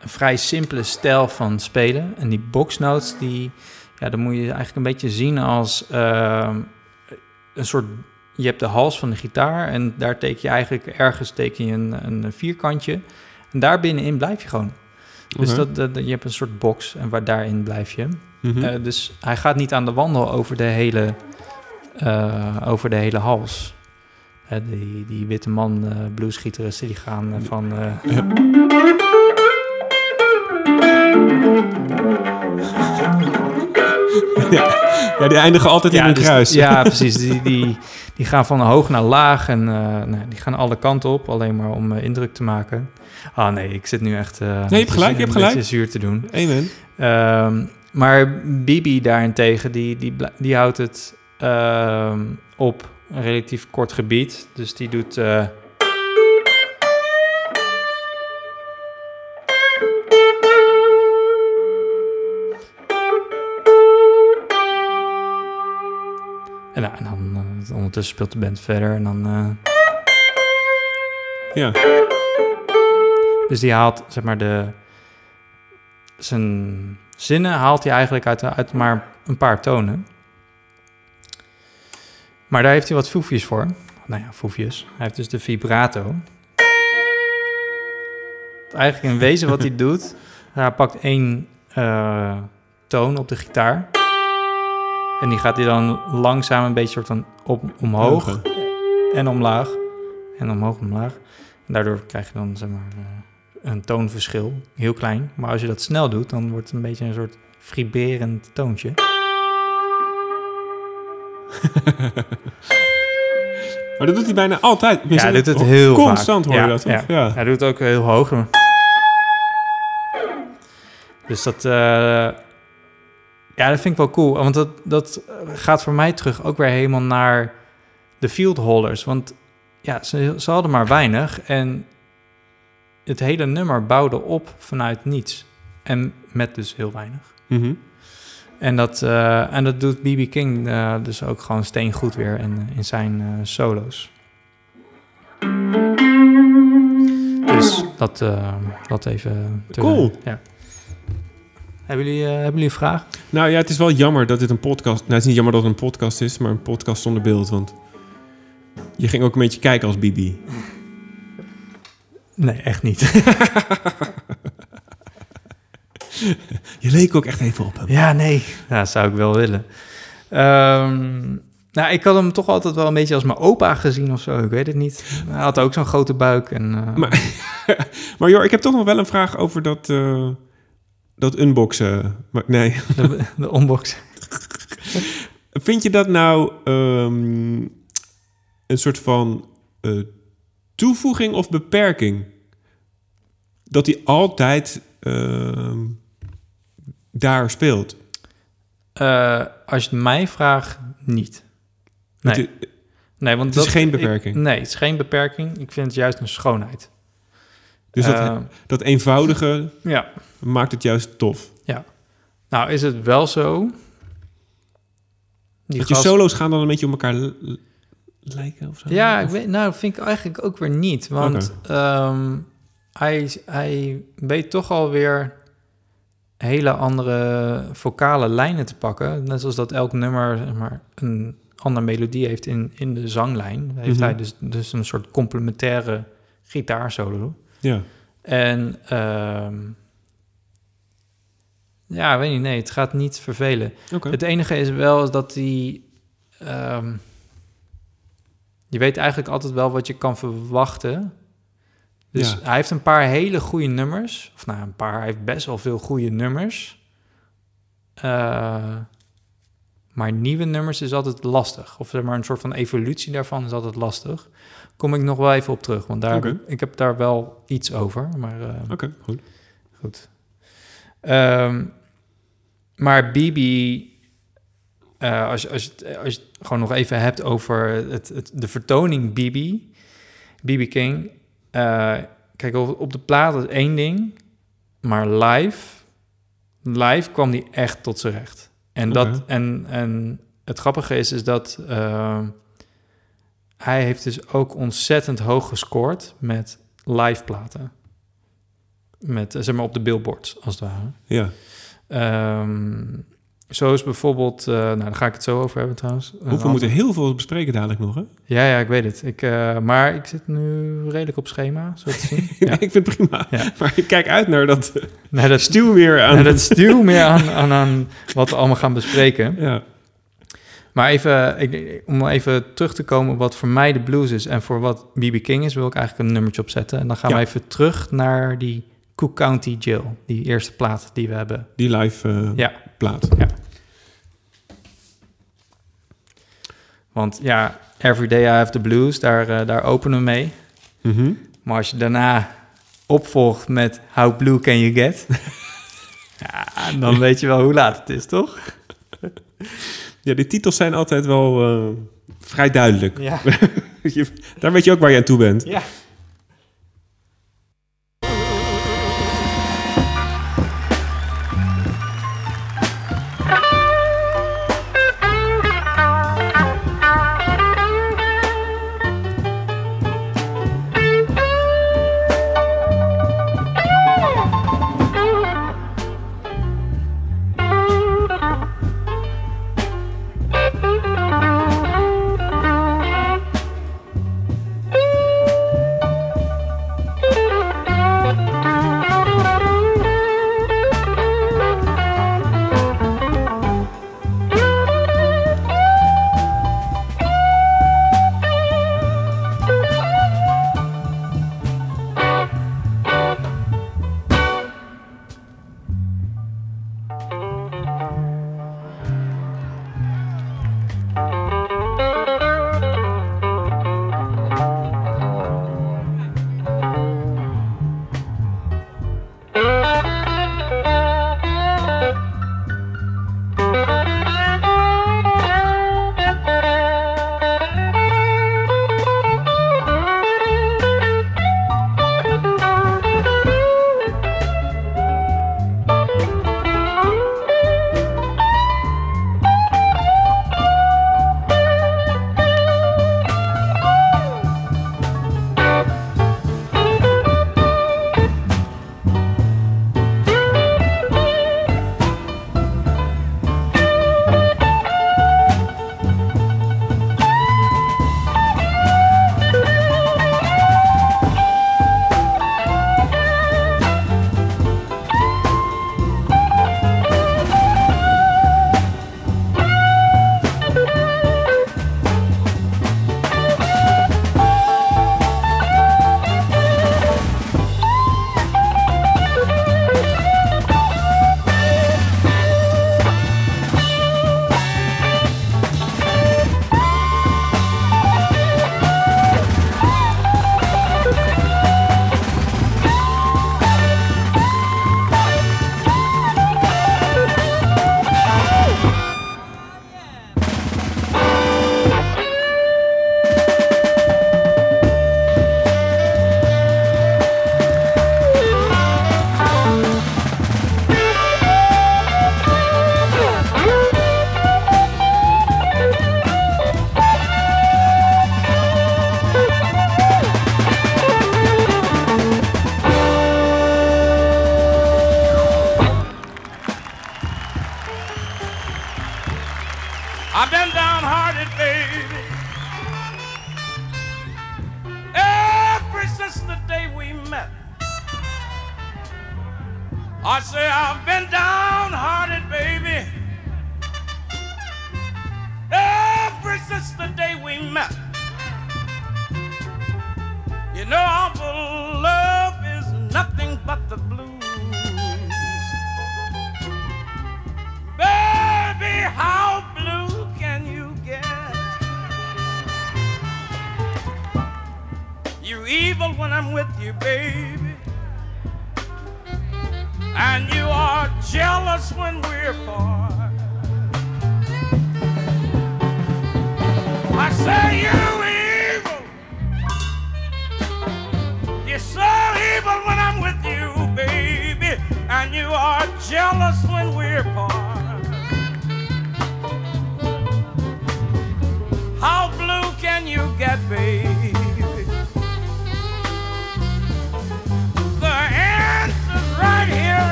een vrij simpele stijl van spelen. En die boxnotes, die, ja, dan moet je eigenlijk een beetje zien als ehm, een soort... Je hebt de hals van de gitaar en daar teken je eigenlijk ergens teken je een, een vierkantje. En daar binnenin blijf je gewoon. Dus dat, dat, je hebt een soort box en waar daarin blijf je. Mhm. Eh, dus hij gaat niet aan de wandel over de hele, eh, over de hele hals. Eh, die, die witte man eh bluesgitaristen die gaan eh, van... eh, ja, die eindigen altijd in een dus- kruis. ja, precies. Die, die, die gaan van hoog naar laag en eh, nou, die gaan alle kanten op, alleen maar om eh, indruk te maken. Ah nee, ik zit nu echt... eh, je hebt gelijk, je hebt gelijk. zuur te doen. Amen. Ehm, maar Bibi daarentegen, die, die, die houdt het ehm, op een relatief kort gebied. Dus die doet... eh, En, nou, en dan eh, ondertussen speelt de band verder en dan... eh, Ja. Dus die haalt, zeg maar, de... Zijn zinnen haalt hij eigenlijk uit, uit maar een paar tonen. Maar daar heeft hij wat foefjes voor. Nou ja, foefjes. Hij heeft dus de vibrato. Eigenlijk in wezen wat hij <laughs> doet... Hij pakt één eh, toon op de gitaar. En die gaat hij dan langzaam een beetje soort van op, omhoog en omlaag. En omhoog en omlaag. En daardoor krijg je dan zeg maar eh, een toonverschil. Heel klein. Maar als je dat snel doet, dan wordt het een beetje een soort vibrerend toontje. <laughs> Maar dat doet hij bijna altijd. Ja, hij doet het heel Constant vaak. hoor je Ja, dat, ja. Ja. Hij doet het ook heel hoog. Dus dat... eh, ja, dat vind ik wel cool. Want dat, dat gaat voor mij terug ook weer helemaal naar de field holders. Want ja, ze, ze hadden maar weinig en het hele nummer bouwde op vanuit niets. En met dus heel weinig. Mhm. En dat, eh, en dat doet B.B. King eh, dus ook gewoon steengoed weer in, in zijn eh, solo's. Dus dat, dat even... Cool. Ja. Hebben jullie, hebben jullie een vraag? Nou ja, het is wel jammer dat dit een podcast... Nou, het is niet jammer dat het een podcast is, maar een podcast zonder beeld. Want je ging ook een beetje kijken als Bibi. Nee, echt niet. <laughs> <laughs> Je leek ook echt even op hem. ja, nee. Ja, zou ik wel willen. Ehm, nou, ik had hem toch altijd wel een beetje als mijn opa gezien of zo. Ik weet het niet. Hij had ook zo'n grote buik. En, eh, Maar, <laughs> maar joh, ik heb toch nog wel een vraag over dat, eh, dat unboxen. Maar, nee. <laughs> de, de unbox. Vind je dat nou ehm, een soort van eh, toevoeging of beperking? Dat hij altijd ehm, daar speelt? Eh, als je het mij vraagt, niet. Nee. Het, Nee, want Het is dat- geen ik- beperking. nee, het is geen beperking. Ik vind het juist een schoonheid. dus dat, Eh, dat eenvoudige ja. maakt het juist tof. Nou, is het wel zo. Die Dat je solo's gaan dan een beetje op elkaar lijken of zo? Ja, ik weet, nou, dat vind ik eigenlijk ook weer niet. Want ehm, hij, hij weet toch alweer hele andere vocale lijnen te pakken. Net zoals dat elk nummer zeg maar, een andere melodie heeft in, in de zanglijn. Heeft Mhm. hij dus, dus een soort complementaire gitaarsolo. Ja. En ehm, ja, weet niet, nee, het gaat niet vervelen. Oké. Het enige is wel dat hij. ehm, je weet eigenlijk altijd wel wat je kan verwachten. Dus Ja. hij heeft een paar hele goede nummers. Of nou, een paar. Hij heeft best wel veel goede nummers. Eh, maar nieuwe nummers is altijd lastig. Of zeg maar een soort van evolutie daarvan is altijd lastig. Kom ik nog wel even op terug, want daar ik, heb daar wel iets over. Maar eh, Oké, goed. Goed. Ehm, maar Bibi, eh, als, je- als, je het, als je het gewoon nog even hebt over het, het, de vertoning Bibi, Bibi King. Eh, kijk, op, de plaat is één ding, maar live, live kwam die echt tot zijn recht. En, dat, en, en het grappige is, is dat ehm, hij heeft dus ook ontzettend hoog gescoord met live platen. Met, eh, zeg maar, op de billboards, als het ware. Ja. Ehm, zo is bijvoorbeeld... eh, nou, daar ga ik het zo over hebben trouwens. Hoeveel ander- moeten heel veel bespreken dadelijk nog, hè? Ja, ja, ik weet het. Ik, eh, maar ik zit nu redelijk op schema, zo te zien. <laughs> ja. ik vind het prima. Ja. Maar ik kijk uit naar dat <laughs> Nee, dat, <laughs> stuw weer aan. nee, dat stuw meer aan, aan, aan wat we allemaal gaan bespreken. Ja. Maar even, ik, om even terug te komen wat voor mij de blues is... en voor wat B.B. King is, wil ik eigenlijk een nummertje opzetten. En dan gaan Ja. we even terug naar die Cook County Jail. Die eerste plaat die we hebben. Die live eh, Ja. plaat. Want ja, Every Day I Have the Blues, daar, eh, daar openen we mee. Mhm. Maar als je daarna opvolgt met How Blue Can You Get... <laughs> ja, dan weet je wel hoe laat het is, toch? Ja, die titels zijn altijd wel eh, vrij duidelijk. Ja. <laughs> Daar weet je ook waar je aan toe bent. ja.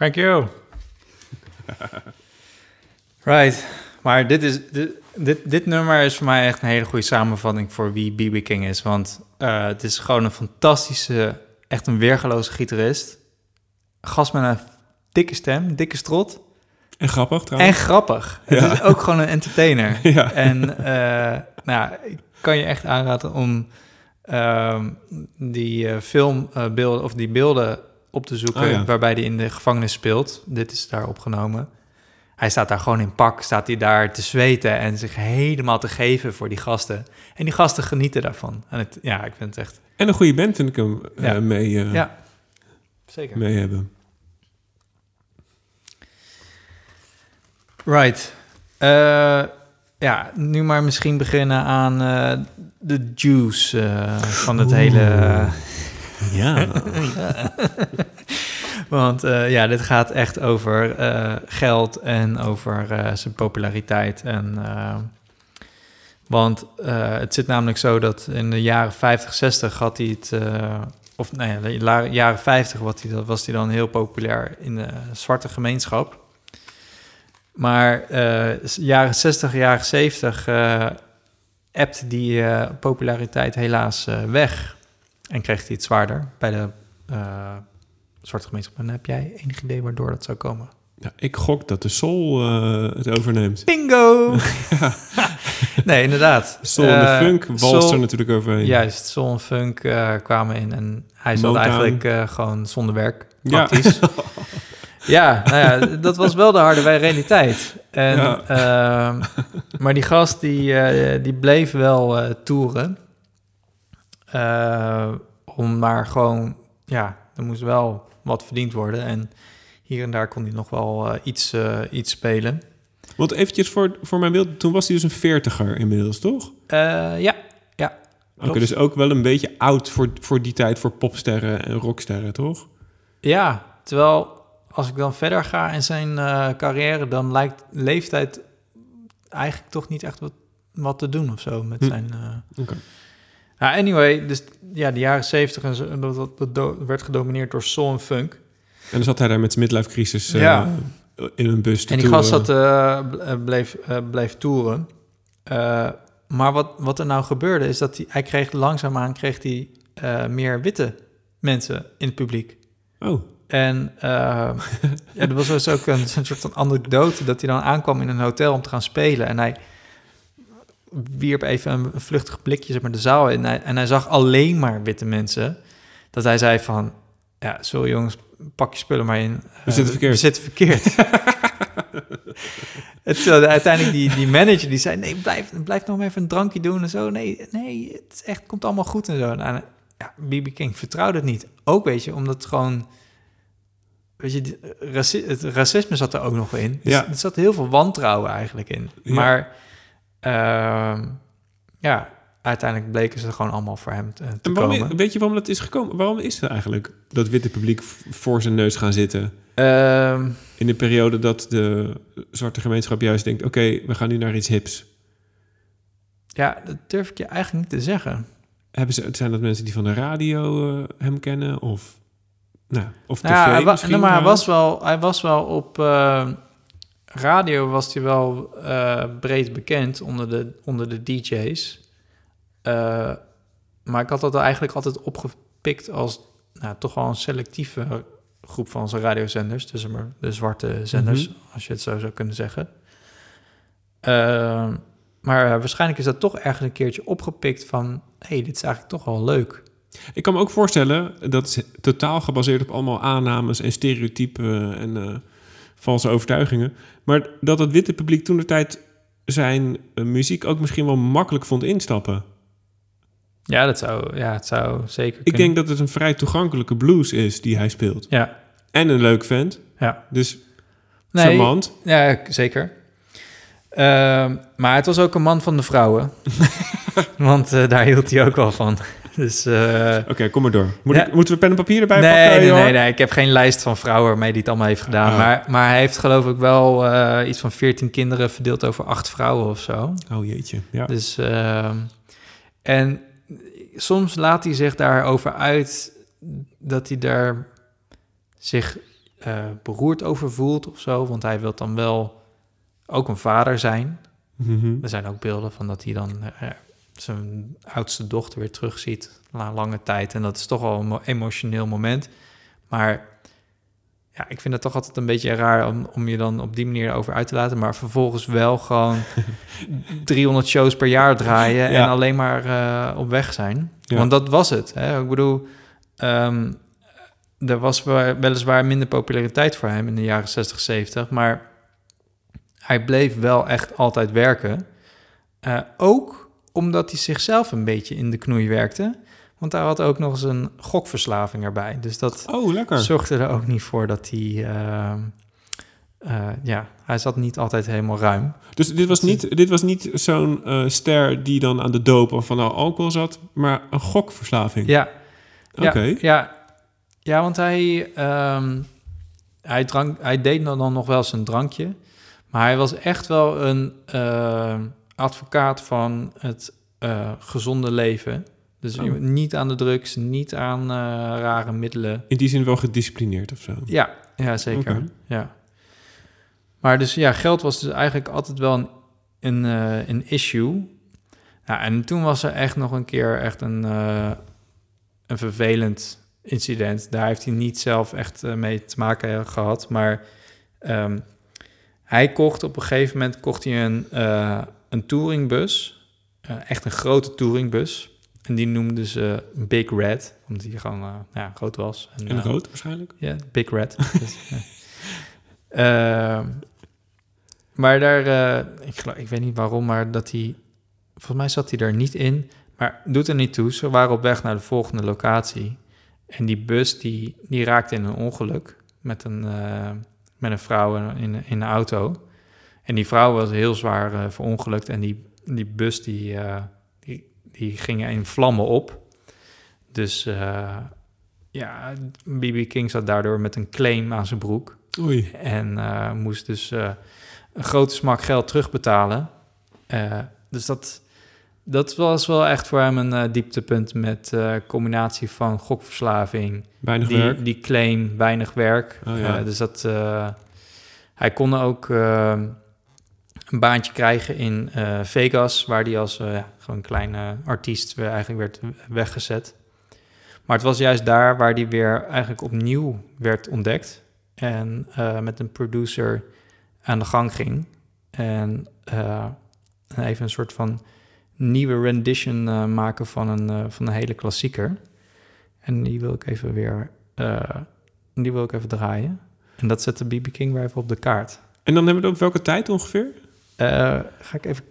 Thank you. <laughs> right. Maar dit, is, dit, dit, dit nummer is voor mij echt een hele goede samenvatting voor wie B.B. King is. Want eh, het is gewoon een fantastische, echt een weergeloze gitarist. Gast met een dikke stem, dikke strot. En grappig En trouwens. grappig. Het Ja. is ook gewoon een entertainer. <laughs> Ja. En eh, nou, ik kan je echt aanraden om ehm, die eh, filmbeelden of die beelden op te zoeken Oh ja. waarbij hij in de gevangenis speelt. Dit is daar opgenomen. Hij staat daar gewoon in pak, staat hij daar te zweten en zich helemaal te geven voor die gasten. En die gasten genieten daarvan. En het, ja, ik vind het echt. En een goede band vind ik hem eh, mee, eh, Ja, zeker. mee hebben. Right. Eh, ja, nu maar misschien beginnen aan de juice van het hele... Ja. <laughs> Want eh, ja, dit gaat echt over eh, geld en over eh, zijn populariteit. En, want het zit namelijk zo dat in de jaren 50, 60 had hij het... of nee, de la- jaren 50 was hij, was hij dan heel populair in de zwarte gemeenschap. Maar jaren 60, jaren 70 eh ebte die populariteit helaas weg. En kreeg hij het zwaarder bij de eh, zwarte gemeenschap. En heb jij enig idee waardoor dat zou komen? Ja, ik gok dat de Soul eh, het overneemt. Bingo! <laughs> <laughs> nee, inderdaad. Soul en de Eh, Funk walst soul- er natuurlijk overheen. Juist, soul en funk kwamen in en hij zat eigenlijk gewoon zonder werk, Ja. praktisch. <laughs> Ja. nou ja, dat was wel de harde realiteit. En, Ja. ehm, maar die gast die, die bleef wel toeren. Eh, om maar gewoon, ja, er moest wel wat verdiend worden. En hier en daar kon hij nog wel eh, iets, eh, iets spelen. Want eventjes voor, voor mijn beeld, toen was hij dus een veertiger inmiddels, toch? Ja, ja. Oké, dus ook wel een beetje oud voor, voor die tijd voor popsterren en rocksterren, toch? Ja, terwijl als ik dan verder ga in zijn carrière, dan lijkt leeftijd eigenlijk toch niet echt wat, wat te doen of zo met Hm. zijn. Oké. Nou, anyway, dus ja, de jaren zeventig en dat, dat, werd gedomineerd door soul en funk. En dan zat hij daar met zijn midlife crisis eh, Ja. in een bus te En die toeren. gast zat, eh, eh, bleef, bleef toeren. Maar wat, wat er nou gebeurde, is dat hij, hij kreeg langzaamaan kreeg hij, meer witte mensen in het publiek. Oh, En eh, <laughs> ja, er was dus ook een, een soort van anekdote dat hij dan aankwam in een hotel om te gaan spelen. En hij wierp even een, vluchtig blikje zeg maar, de zaal in. En hij, en hij zag alleen maar witte mensen. Dat hij zei van, ja, sorry jongens, pak je spullen maar in. We zitten verkeerd. We zitten verkeerd. <laughs> Uiteindelijk die, die manager die zei, nee, blijf, blijf nog even een drankje doen en zo. Nee, nee, het is echt, komt allemaal goed en zo. En, ja, B.B. King vertrouwde het niet. Ook, weet je, omdat het gewoon... Weet je, raci- het racisme zat er ook nog in. Dus Ja. Er zat heel veel wantrouwen eigenlijk in. Ja. Maar ehm, ja, uiteindelijk bleken ze gewoon allemaal voor hem te, te en waarom, komen. weet je waarom dat is gekomen? Waarom is het eigenlijk dat witte publiek voor zijn neus gaan zitten? Ehm, In de periode dat de zwarte gemeenschap juist denkt... oké, we gaan nu naar iets hips. ja, dat durf ik je eigenlijk niet te zeggen. Hebben ze, zijn dat mensen die van de radio eh, hem kennen? Of, nou, of tv Nou ja, hij misschien? nou, maar hij was wel, hij was wel op eh, radio was hij wel eh, breed bekend onder de, onder de DJ's. Eh, maar ik had dat eigenlijk altijd opgepikt als nou, toch wel een selectieve groep van zijn radiozenders. Dus maar de zwarte zenders, Mhm. als je het zo zou kunnen zeggen. Eh, maar waarschijnlijk is dat toch ergens een keertje opgepikt van... hé, hey, dit is eigenlijk toch wel leuk. Ik kan me ook voorstellen, dat is totaal gebaseerd op allemaal aannames en stereotypen en eh, valse overtuigingen. Maar dat het witte publiek toen de tijd zijn eh, muziek ook misschien wel makkelijk vond instappen. Ja, dat zou, ja, het zou zeker Ik denk dat het een vrij toegankelijke blues is die hij speelt. Ja, En een leuk vent. ja. Dus Nee, charmant. Ja, zeker. Ehm, maar het was ook een man van de vrouwen. <laughs> Want eh, daar hield hij ook wel van. <laughs> Dus eh, Oké, kom maar door. Moet Ja. ik, moeten we pen en papier erbij nee, pakken? nee, nee, nee, ik heb geen lijst van vrouwen waarmee hij het allemaal heeft gedaan. Ah. Maar, maar hij heeft geloof ik wel eh, iets van 14 kinderen verdeeld over acht vrouwen of zo. Oh jeetje, ja. Dus, ehm, en soms laat hij zich daarover uit dat hij daar zich eh, beroerd over voelt of zo. Want hij wil dan wel ook een vader zijn. Mhm. Er zijn ook beelden van dat hij dan zijn oudste dochter weer terugziet na lange tijd. En dat is toch wel een mo- emotioneel moment. Maar ja, ik vind het toch altijd een beetje raar om, om je dan op die manier over uit te laten. Maar vervolgens wel gewoon <laughs> 300 shows per jaar draaien Ja. en alleen maar eh, op weg zijn. Ja. Want dat was het. Hè? Ik bedoel, ehm, er was wel- weliswaar minder populariteit voor hem in de jaren 60, 70. Maar hij bleef wel echt altijd werken. Eh, ook omdat hij zichzelf een beetje in de knoei werkte. Want hij had ook nog eens een gokverslaving erbij. Dus dat Oh, zorgde er ook niet voor dat hij... eh, eh, ja, hij zat niet altijd helemaal ruim. Dus dit was niet, dit was niet zo'n eh, ster die dan aan de doop of van nou, alcohol zat, maar een gokverslaving. Ja, Oké. ja, ja, ja, want hij, ehm, hij, drank, hij deed dan nog wel zijn drankje. Maar hij was echt wel een advocaat van het eh, gezonde leven. Dus Oh. niet aan de drugs, niet aan eh, rare middelen. In die zin wel gedisciplineerd of zo. Ja, ja zeker. Ja. Maar dus ja, geld was dus eigenlijk altijd wel een, een, eh, een issue. Ja, en toen was er echt nog een keer echt een, een vervelend incident. Daar heeft hij niet zelf echt mee te maken gehad. Maar ehm, hij kocht op een gegeven moment kocht hij een, een touringbus. Eh, echt een grote touringbus. En die noemden ze Big Red, omdat hij gewoon eh, ja, groot was. En eh, rood waarschijnlijk. ja, Big Red. Dus. Ehm, maar daar, ik, geloof, ik weet niet waarom, maar dat hij, volgens mij zat hij er niet in. Maar doet er niet toe. Ze waren op weg naar de volgende locatie. En die bus die, die raakte in een ongeluk met een, met een vrouw in, in, in een auto. En die vrouw was heel zwaar eh, verongelukt. En die, die bus die, eh, die, die ging in vlammen op. Dus eh, ja, BB King zat daardoor met een claim aan zijn broek. Oei. En moest dus een grote smak geld terugbetalen. Dus dat, dat was wel echt voor hem een dieptepunt met combinatie van gokverslaving, Weinig werk. die, die claim, weinig werk. Oh, ja. Dus dat, hij kon ook een baantje krijgen in eh, Vegas, waar hij als ja, gewoon kleine artiest eigenlijk werd weggezet. Maar het was juist daar waar die weer eigenlijk opnieuw werd ontdekt. En eh, met een producer aan de gang ging. En even een soort van nieuwe rendition maken van een, van een hele klassieker. En die wil ik even weer die wil ik even draaien. En dat zet de BB King weer op de kaart. En dan hebben we het op welke tijd ongeveer? Eh, ga ik even...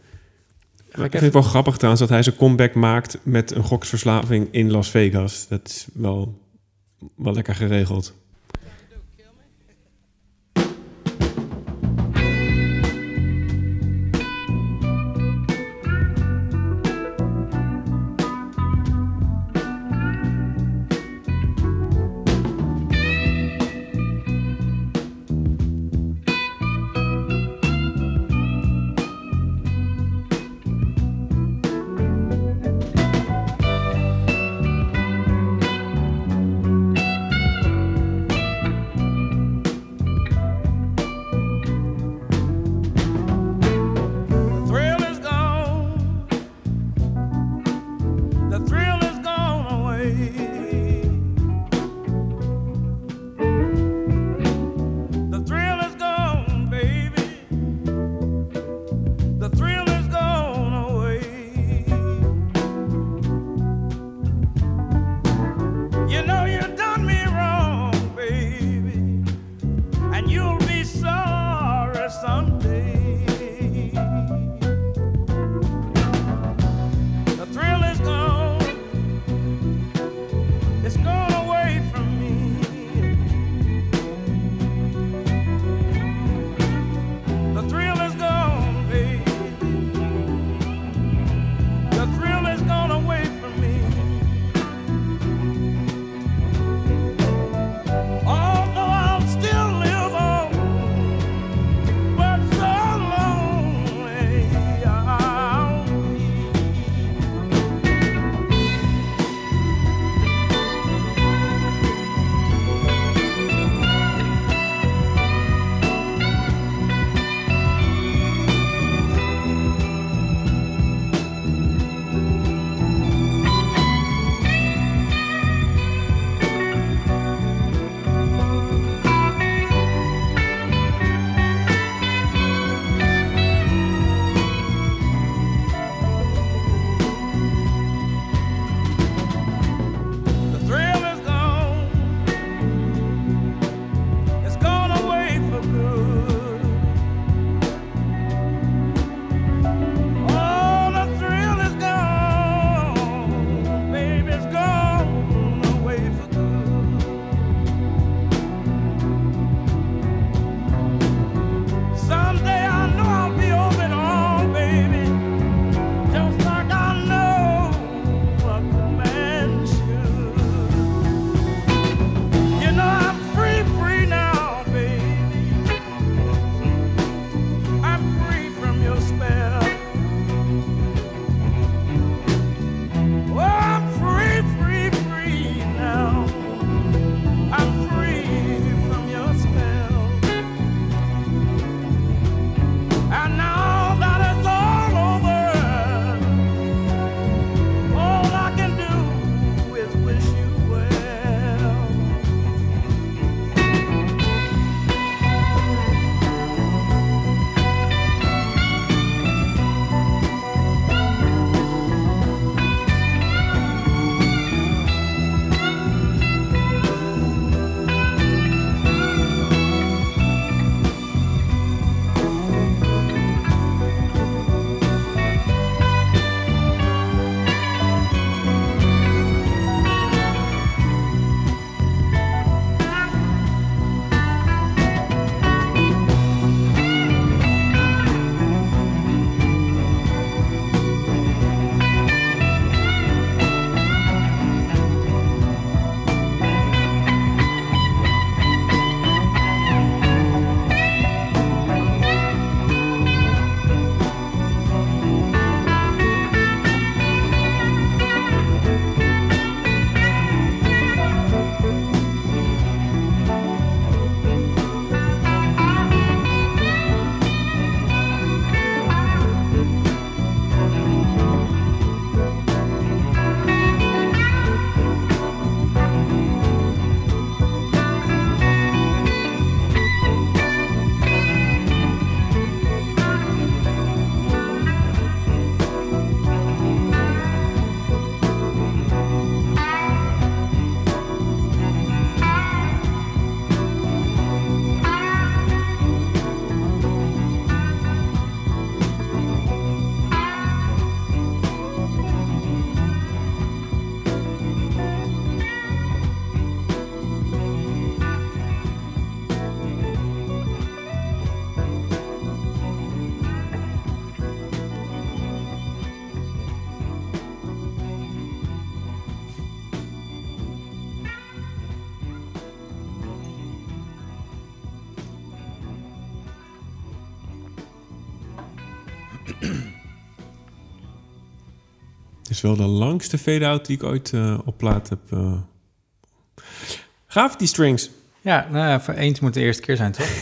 Ga ik ik vind het wel grappig trouwens dat hij zijn comeback maakt met een goksverslaving in Las Vegas. Dat is wel, wel lekker geregeld. Is wel de langste fade-out die ik ooit eh, op plaat heb. eh. Gaaf, die strings. Ja, nou ja, voor eens moet de eerste keer zijn, toch? <laughs>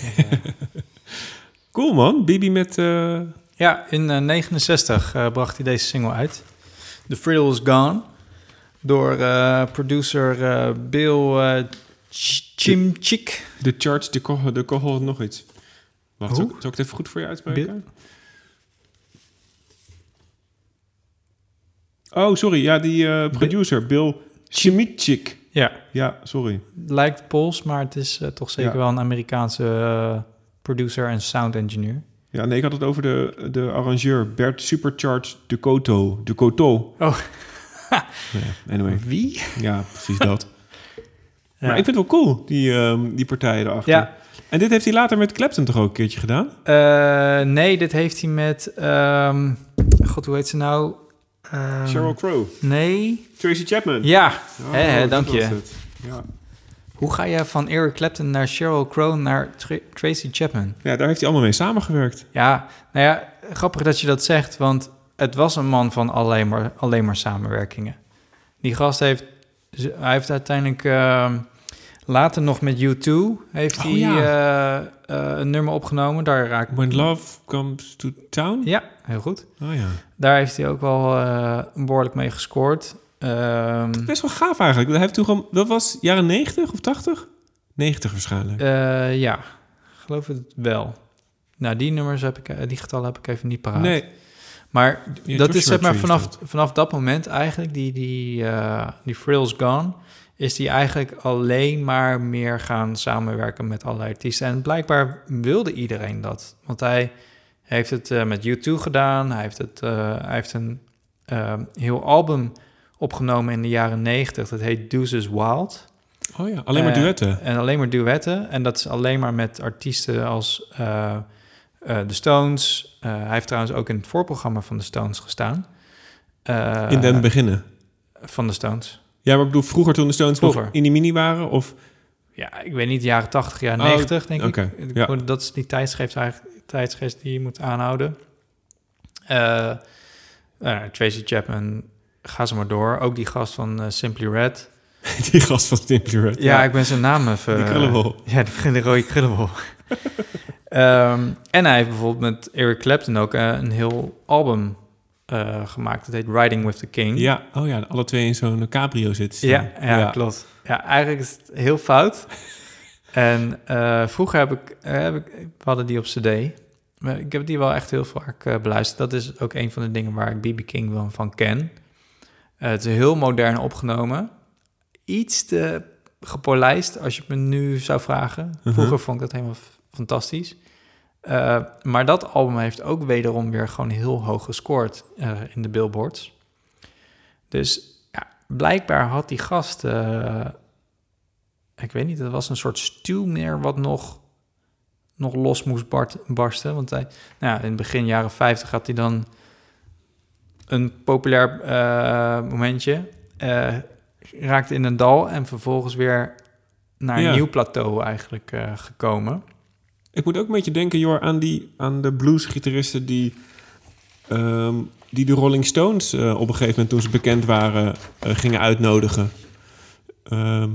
Cool, man. Bibi met... eh, ja, in eh, 69 eh, bracht hij deze single uit. The Thrill is Gone. Door producer Bill Ch- Chimchik. de charts, de kohol, de kohol, nog iets. Wacht, zal ik, zal ik het even goed voor je uitspreken? Bill- Oh, sorry. Ja, die eh, producer, Bill Chimichik. Ja, Ja, sorry. lijkt Pools, maar het is eh, toch zeker Ja. wel een Amerikaanse eh, producer en sound engineer. Ja, nee, ik had het over de, de arrangeur Bert Supercharged de Coto. De Coto. Oh. <laughs> ja, anyway, Wie? ja, precies dat. Ja. <laughs> Maar ik vind het wel cool, die, ehm, die partijen erachter. Ja, En dit heeft hij later met Clapton toch ook een keertje gedaan? Nee, dit heeft hij met... ehm, God, hoe heet ze nou? Ehm, Sheryl Crow. Nee. Tracy Chapman. Ja, Oh, dank je. Ja. Hoe ga je van Eric Clapton naar Sheryl Crow naar Tra- Tracy Chapman? ja, daar heeft hij allemaal mee samengewerkt. Ja, nou ja, grappig dat je dat zegt, want het was een man van alleen maar, alleen maar samenwerkingen. Die gast heeft, hij heeft uiteindelijk ehm, later nog met U2 heeft Oh, hij ja. eh, eh, een nummer opgenomen. Daar raak When Love Comes to Town? Ja, heel goed. Oh ja. Daar heeft hij ook wel eh, behoorlijk mee gescoord. Ehm, Best wel gaaf eigenlijk. Hij heeft toen gewoon, dat was jaren 90 of 80? 90 waarschijnlijk. ja, geloof het wel. Nou, die nummers heb ik, die getallen heb ik even niet paraat. nee, Maar Ja, dat is zeg maar vanaf, vanaf dat moment eigenlijk, die, die, die Frills Gone, is die eigenlijk alleen maar meer gaan samenwerken met allerlei artiesten. En blijkbaar wilde iedereen dat. Want hij heeft het eh, met U2 gedaan. Hij heeft, het, eh, hij heeft een eh, heel album opgenomen in de jaren 90. Dat heet Deuces Wild. oh ja, alleen maar duetten. En alleen maar duetten. En dat is alleen maar met artiesten als The Stones. Hij heeft trouwens ook in het voorprogramma van The Stones gestaan. In den beginnen. Van The Stones. Ja, maar ik bedoel, vroeger toen de Stones nog Vroeger. in die mini waren? Of, Ja, ik weet niet, jaren 80, jaren Oh, 90, denk oké, ik. ja. Dat is die tijdsgeest, eigenlijk, tijdsgeest die je moet aanhouden. Eh eh, Tracy Chapman, ga ze maar door. Ook die gast van eh, Simply Red. <laughs> die gast van Simply Red. Ja, ik ben zijn naam even... Die krullenbol. <laughs> Ja, die, de rode krullenbol. <laughs> Ehm, en hij heeft bijvoorbeeld met Eric Clapton ook eh, een heel album eh, gemaakt. Dat heet Riding with the King. Ja, oh ja, alle twee in zo'n cabrio zitten. ja, ja, klopt. Ja, eigenlijk is het heel fout. <laughs> en eh, vroeger heb ik, eh, heb ik... We hadden die op cd. Maar ik heb die wel echt heel vaak beluisterd. Dat is ook een van de dingen waar ik B.B. King wel van ken. Het is heel modern opgenomen. Iets te gepolijst, als je het me nu zou vragen. Mhm. Vroeger vond ik dat helemaal fantastisch. Eh, maar dat album heeft ook wederom weer gewoon heel hoog gescoord eh, in de billboards. Dus ja, blijkbaar had die gast... eh, ik weet niet, het was een soort stuw meer wat nog, nog los moest bart- barsten. Want hij, nou ja, in het begin jaren 50 had hij dan een populair momentje. raakte in een dal en vervolgens weer naar een Ja. nieuw plateau eigenlijk gekomen. Ik moet ook een beetje denken, Jor, aan, die, aan de bluesgitaristen die, ehm, die de Rolling Stones eh, op een gegeven moment, toen ze bekend waren, eh, gingen uitnodigen. Ehm,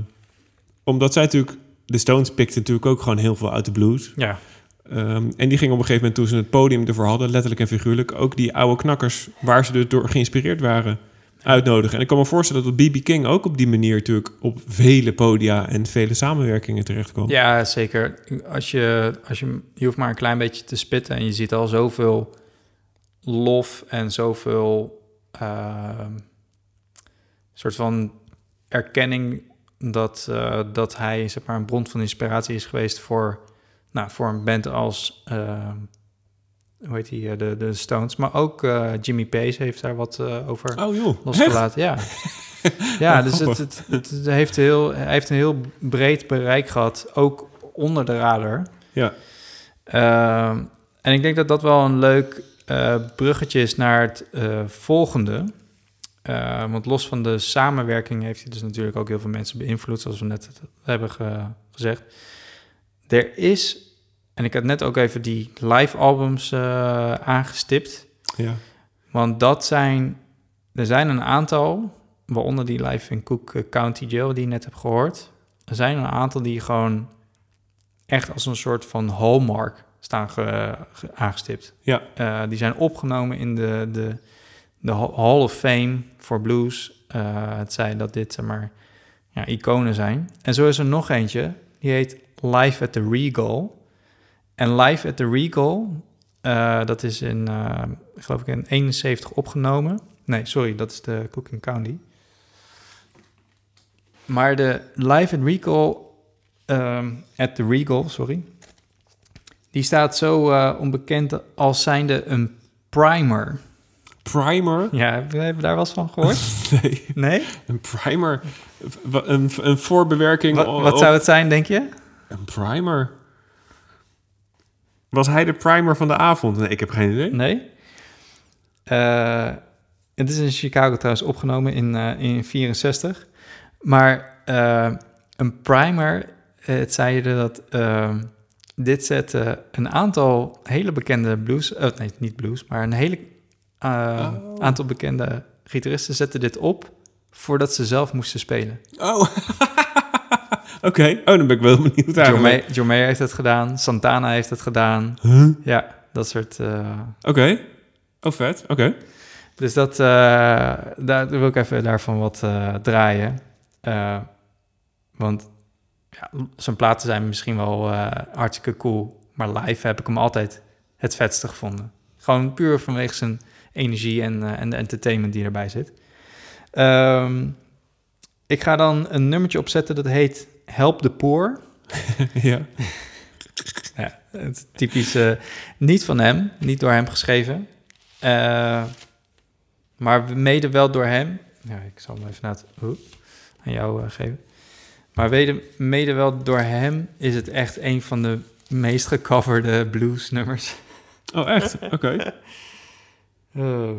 omdat zij natuurlijk, de Stones pikten natuurlijk ook gewoon heel veel uit de blues. Ja, Ehm, en die gingen op een gegeven moment, toen ze het podium ervoor hadden, letterlijk en figuurlijk, ook die oude knakkers, waar ze dus door geïnspireerd waren, uitnodigen. En ik kan me voorstellen dat B.B. King ook op die manier natuurlijk op vele podia en vele samenwerkingen terechtkomt. ja zeker. Als je, als je, je hoeft maar een klein beetje te spitten en je ziet al zoveel lof en zoveel ehm, soort van erkenning dat, eh, dat hij zeg maar, een bron van inspiratie is geweest voor, nou, voor een band als ehm, hoe heet die, eh, de, de Stones. Maar ook eh, Jimmy Pace heeft daar wat eh, over Oh joh, losgelaten. Ja, <laughs> ja dus het, het, het, heeft heel, hij heeft een heel breed bereik gehad, ook onder de radar. Ja. Ehm, en ik denk dat dat wel een leuk bruggetje is naar het volgende. Eh, want los van de samenwerking heeft hij dus natuurlijk ook heel veel mensen beïnvloed, zoals we net hebben ge- gezegd. Er is, en ik had net ook even die live albums eh, aangestipt. Ja. Want dat zijn er zijn een aantal, waaronder die live in Cook eh, County Jail die je net hebt gehoord. Er zijn een aantal die gewoon echt als een soort van hallmark staan ge- ge- aangestipt. Ja. Eh, die zijn opgenomen in de, de, de Hall of Fame voor blues. Het zei dat dit zeg maar ja, iconen zijn. En zo is er nog eentje, die heet Live at the Regal. En Live at the Regal, eh, dat is in, eh, geloof ik, in 71 opgenomen. Nee, sorry, dat is de Cooking County. Maar de Live at Regal, ehm, at the Regal, sorry, die staat zo eh, onbekend als zijnde een primer. Primer? Ja, heb je heb je daar wel eens van gehoord? <laughs> Nee, Nee? een primer. Een, een voorbewerking. Wat, wat op- zou het zijn, denk je? Een primer? Was hij de primer van de avond? Nee, ik heb geen idee. Nee? Eh, het is in Chicago trouwens opgenomen in, eh in 64. Maar eh, een primer, eh, het zei je dat eh, dit zette een aantal hele bekende blues, eh, nee, niet blues, maar een hele eh, Oh. aantal bekende gitaristen zetten dit op voordat ze zelf moesten spelen. Oh. <laughs> <laughs> Oké, oh, dan ben ik wel benieuwd eigenlijk. John Mayer heeft het gedaan, Santana heeft het gedaan. Huh? Ja, dat soort... eh, Oké. Oh, vet. Oké. Dus dat, eh, daar wil ik even daarvan wat eh, draaien. Want ja, zijn platen zijn misschien wel hartstikke cool. Maar live heb ik hem altijd het vetste gevonden. Gewoon puur vanwege zijn energie en, en de entertainment die erbij zit. Ehm, ik ga dan een nummertje opzetten dat heet Help the Poor. <laughs> ja. <laughs> Ja, het typische, niet van hem, niet door hem geschreven. Eh, maar mede wel door hem. Ja, ik zal hem even naar het, aan jou eh, geven. Maar mede, mede wel door hem is het echt een van de meest gecoverde bluesnummers. Oh, echt? Oké. <laughs> Oh.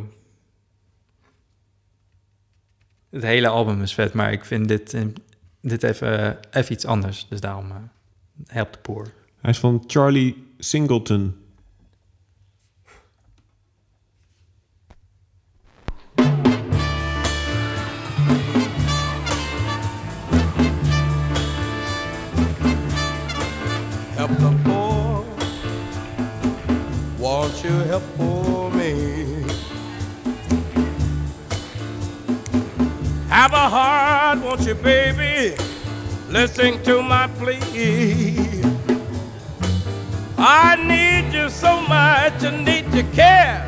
Het hele album is vet, maar ik vind dit, eh, dit even, even iets anders. Dus daarom eh help de poor. Hij is van Charlie Singleton. help the poor. Won't you help poor won't you, baby? Listen to my plea. I need you so much, I need your care.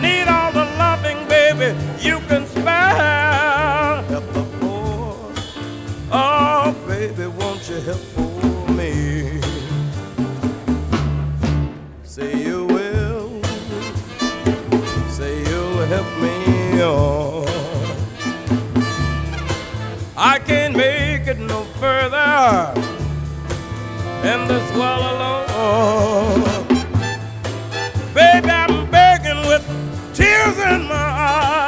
Need all the loving, baby, you can spare. Help the poor. Oh, Baby, won't you help poor me? Say you will. Say you'll help me on. I can't make it no further in this world alone. Baby, I'm begging with tears in my eyes.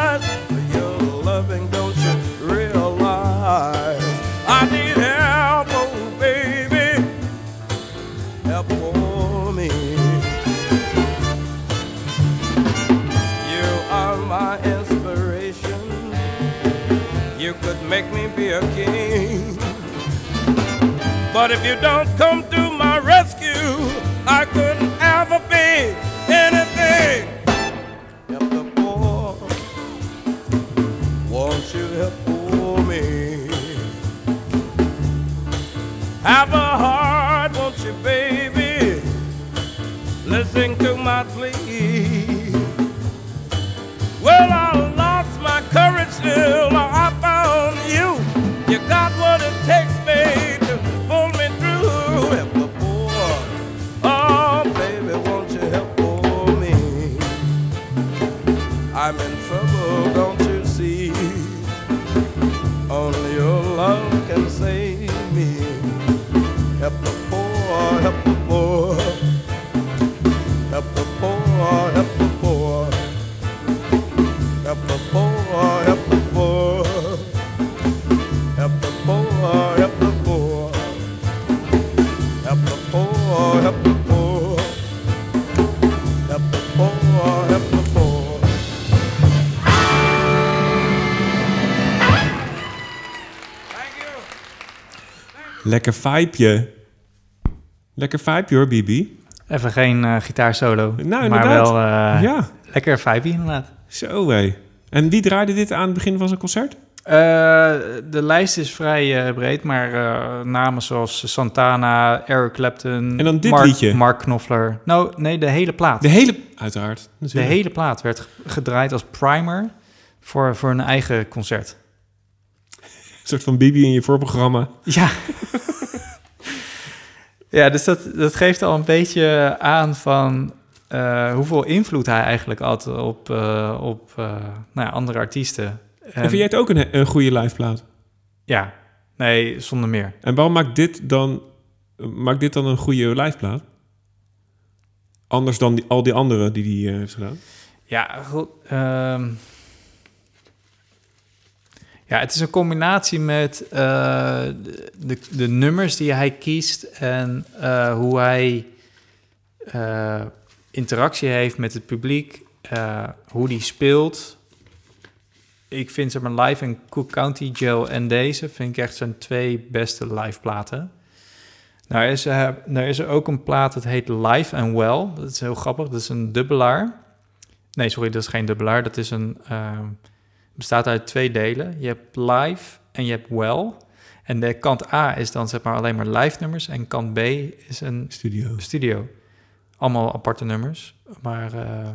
Make me be a king. But if you don't come to my rescue, I couldn't ever be Lekker vibeje. Lekker vibeje hoor, Bibi. Even geen eh gitaarsolo. Nou, maar wel eh, ja, lekker vibe inderdaad. zo hé. En wie draaide dit aan het begin van zijn concert? Eh, de lijst is vrij breed, maar namen zoals Santana, Eric Clapton... En dan dit Mark, liedje. Mark Knopfler. Nou, nee, de hele plaat. De hele... Uiteraard. De natuurlijk. hele plaat werd gedraaid als primer voor, voor een eigen concert. Een soort van Bibi in je voorprogramma. Ja. ja, dus dat, dat geeft al een beetje aan van eh, hoeveel invloed hij eigenlijk had op, eh, op eh, nou ja, andere artiesten. En, En, vind jij het ook een, een goede liveplaat? Ja, nee, zonder meer. En waarom maakt dit dan, maakt dit dan een goede liveplaat? Anders dan die, al die andere die hij heeft gedaan? Ja, goed. ehm, ja, het is een combinatie met eh, de, de nummers die hij kiest en eh, hoe hij eh, interactie heeft met het publiek, hoe die speelt. Ik vind zeg live en Cook County Joe en deze vind ik echt zijn twee beste live platen. Nou is er, nou is er ook een plaat dat heet Live and Well. Dat is heel grappig. Dat is een dubbelaar. Nee, sorry, dat is geen dubbelaar. Dat is een. Bestaat uit twee delen. Je hebt live en je hebt well. En de kant A is dan zeg maar alleen maar live nummers. En kant B is een Studio. studio. Allemaal aparte nummers. Maar. eh,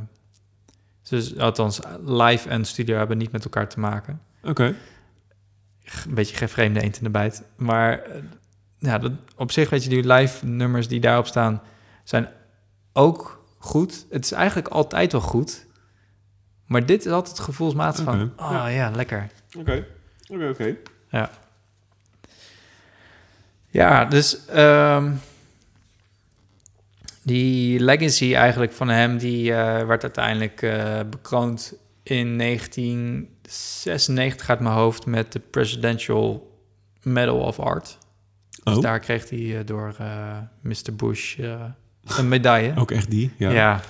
dus althans, live en studio hebben niet met elkaar te maken. Oké. Een beetje geen vreemde eend in de bijt. Maar eh, ja, dat, op zich, weet je, die live nummers die daarop staan, zijn ook goed. Het is eigenlijk altijd wel goed. Maar dit is altijd gevoelsmatig van, Oké, oh ja. ja. lekker. Oké. Oké, oké. Ja. Ja, dus ehm, die legacy eigenlijk van hem, die eh, werd uiteindelijk eh, bekroond in 1996 uit mijn hoofd met de Presidential Medal of Art. Dus Oh, daar kreeg hij eh, door Mr. Bush een medaille. ook echt die? Ja. Ja.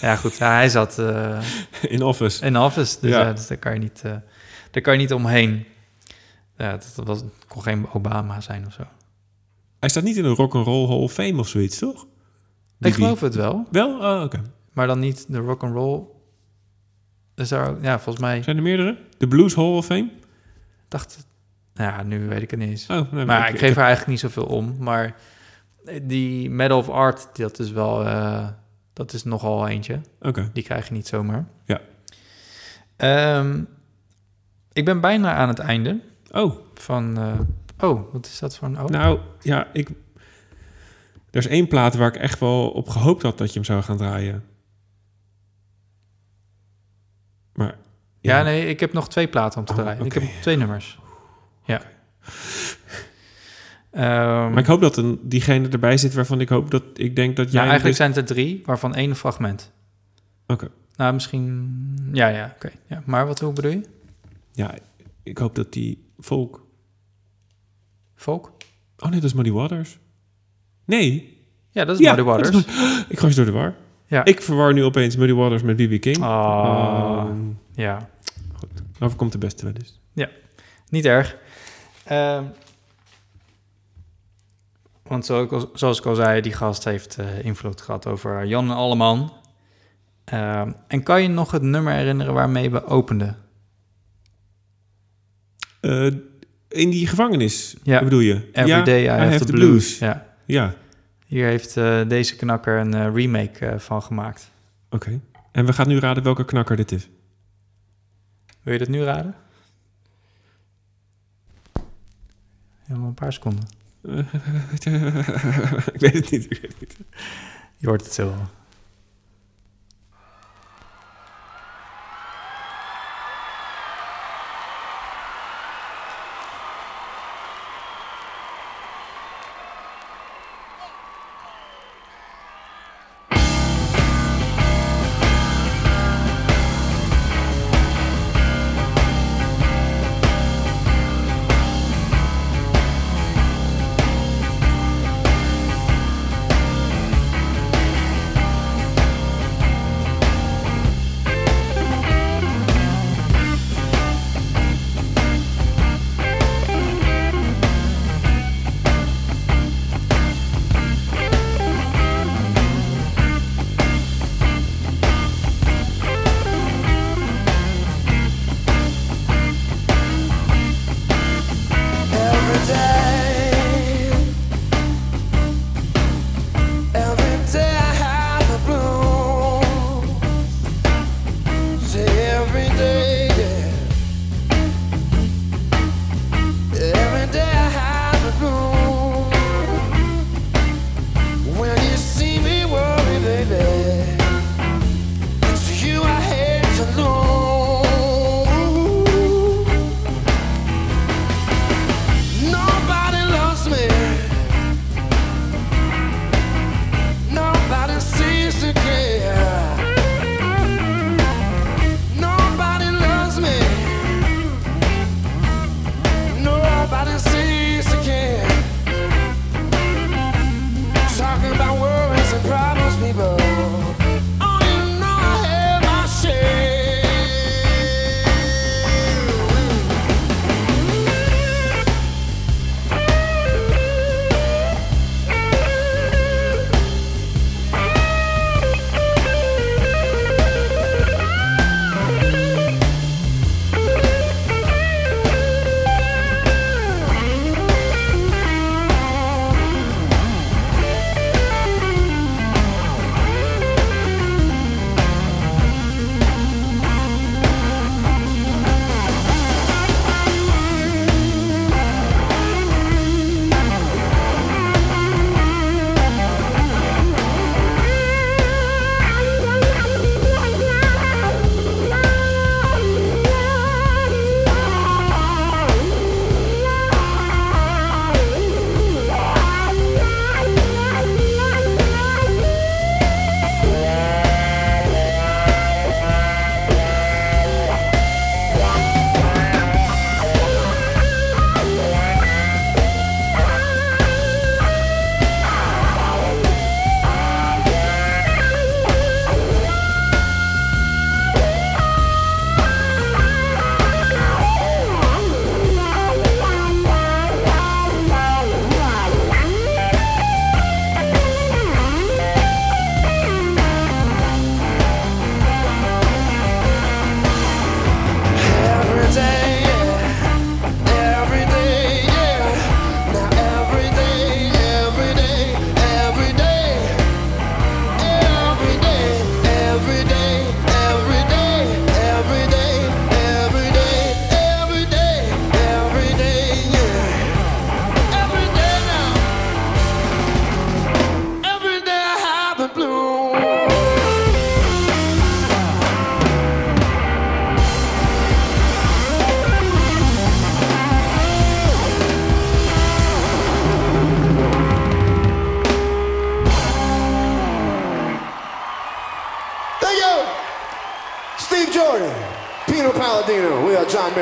ja. goed. ja, hij zat eh, <laughs> In Office. in office, dus, Ja. dus daar, kan je niet, eh, daar kan je niet omheen. Ja, dat, dat was, het kon geen Obama zijn of zo. Hij staat niet in de Rock and Roll Hall of Fame of zoiets, toch? Ik geloof het wel, Wel? Oh, oké. maar dan niet de rock and roll. Dus daar, ja, volgens mij Zijn er meerdere? De Blues Hall of Fame? dacht, ja, nu weet ik het niet eens. Oh, nee, maar ik geef er eigenlijk niet zoveel om. Maar die Medal of Art, dat is wel, eh, dat is nogal eentje. Oké. Die krijg je niet zomaar. Ja. Ehm, ik ben bijna aan het einde Oh, van. eh, oh, wat is dat voor een? Oh, nou, ja, ik... Er is één plaat waar ik echt wel op gehoopt had dat je hem zou gaan draaien. Maar... Ja, nee, ik heb nog twee platen om te Oh, draaien. Ik heb twee nummers. Ja. Ehm, Maar ik hoop dat een, diegene erbij zit waarvan ik hoop dat... Ik denk dat jij... nou, eigenlijk dus- zijn het er drie, waarvan één fragment. Oké. Nou, misschien... Ja, ja, oké. Ja. Maar wat hoe bedoel je? Ja, ik hoop dat die folk... Folk? Oh nee, dat is Muddy Waters. Nee. Ja, dat is Ja, Muddy Waters. <gasps> Ik ga eens door de war. Ja. Ik verwar nu opeens Muddy Waters met B.B. King. Ah, Ehm, ja, overkomt de beste wel eens. niet erg. Ehm, want zoals ik al zei, die gast heeft eh, invloed gehad over Jan en Alleman. Ehm, en kan je nog het nummer herinneren waarmee we openden? Eh, in die gevangenis, Ja. bedoel je? Every ja, Day I, have, the blues. Ja. Ja, Hier heeft eh, deze knakker een remake van gemaakt. oké. En we gaan nu raden welke knakker dit is. Wil je dat nu raden? Helemaal een paar seconden. <laughs> ik weet het niet. Ik weet het niet. Je hoort het zo.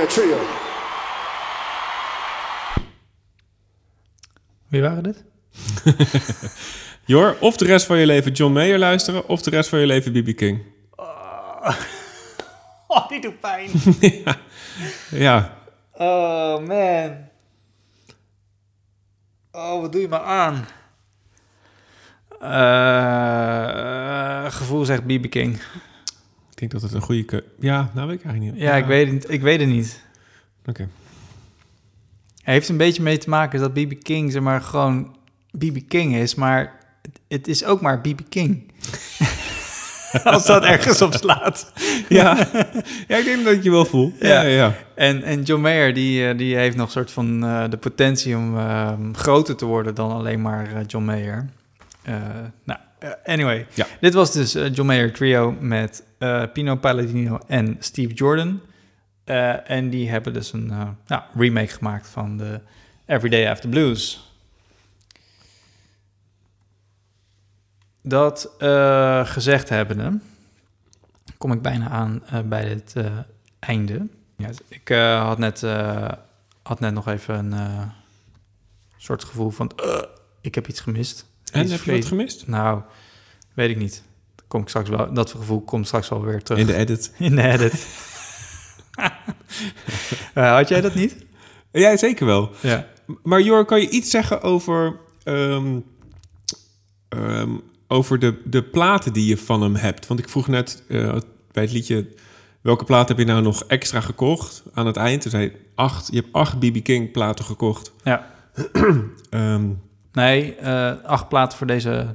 Trio. Wie waren dit? <laughs> Jor, of de rest van je leven John Mayer luisteren... of de rest van je leven B.B. King. <laughs> Oh, die doet pijn. <laughs> Ja, Oh, man. Oh, wat doe je me aan? Eh, gevoel zegt BB King. Ik denk dat het een goede... keu- Ja, nou weet ik eigenlijk niet. Ja, Ik, weet het, ik weet het niet. Oké. Hij heeft een beetje mee te maken dat BB King zeg maar gewoon BB King is, maar het, is ook maar BB King. <laughs> Als dat ergens op slaat. Ja. ja, ik denk dat je wel voel. Ja, Ja. En, en John Mayer, die, eh, die heeft nog soort van eh, de potentie om eh, groter te worden dan alleen maar John Mayer. Nou, eh, anyway. Ja. Dit was dus eh, John Mayer trio met eh, Pino Palladino en Steve Jordan. En die hebben dus een nou, remake gemaakt van de Everyday After Blues. Dat gezegd hebbende, kom ik bijna aan bij het einde. Ja, ik eh, had, net, had net nog even een soort gevoel van... ik heb iets gemist. En heb je wat gemist? Nou, weet ik niet. Kom ik straks wel, dat gevoel komt straks wel weer terug. In de edit. <laughs> In de edit. <laughs> Eh, had jij dat niet? Ja, zeker wel. Ja. Maar Jor, kan je iets zeggen over, ehm, ehm, over de, de platen die je van hem hebt? Want ik vroeg net eh, bij het liedje... welke plaat heb je nou nog extra gekocht aan het eind? Toen zei acht. Je hebt acht B.B. King platen gekocht. ja. <clears throat> Ehm, Nee, eh, acht platen voor deze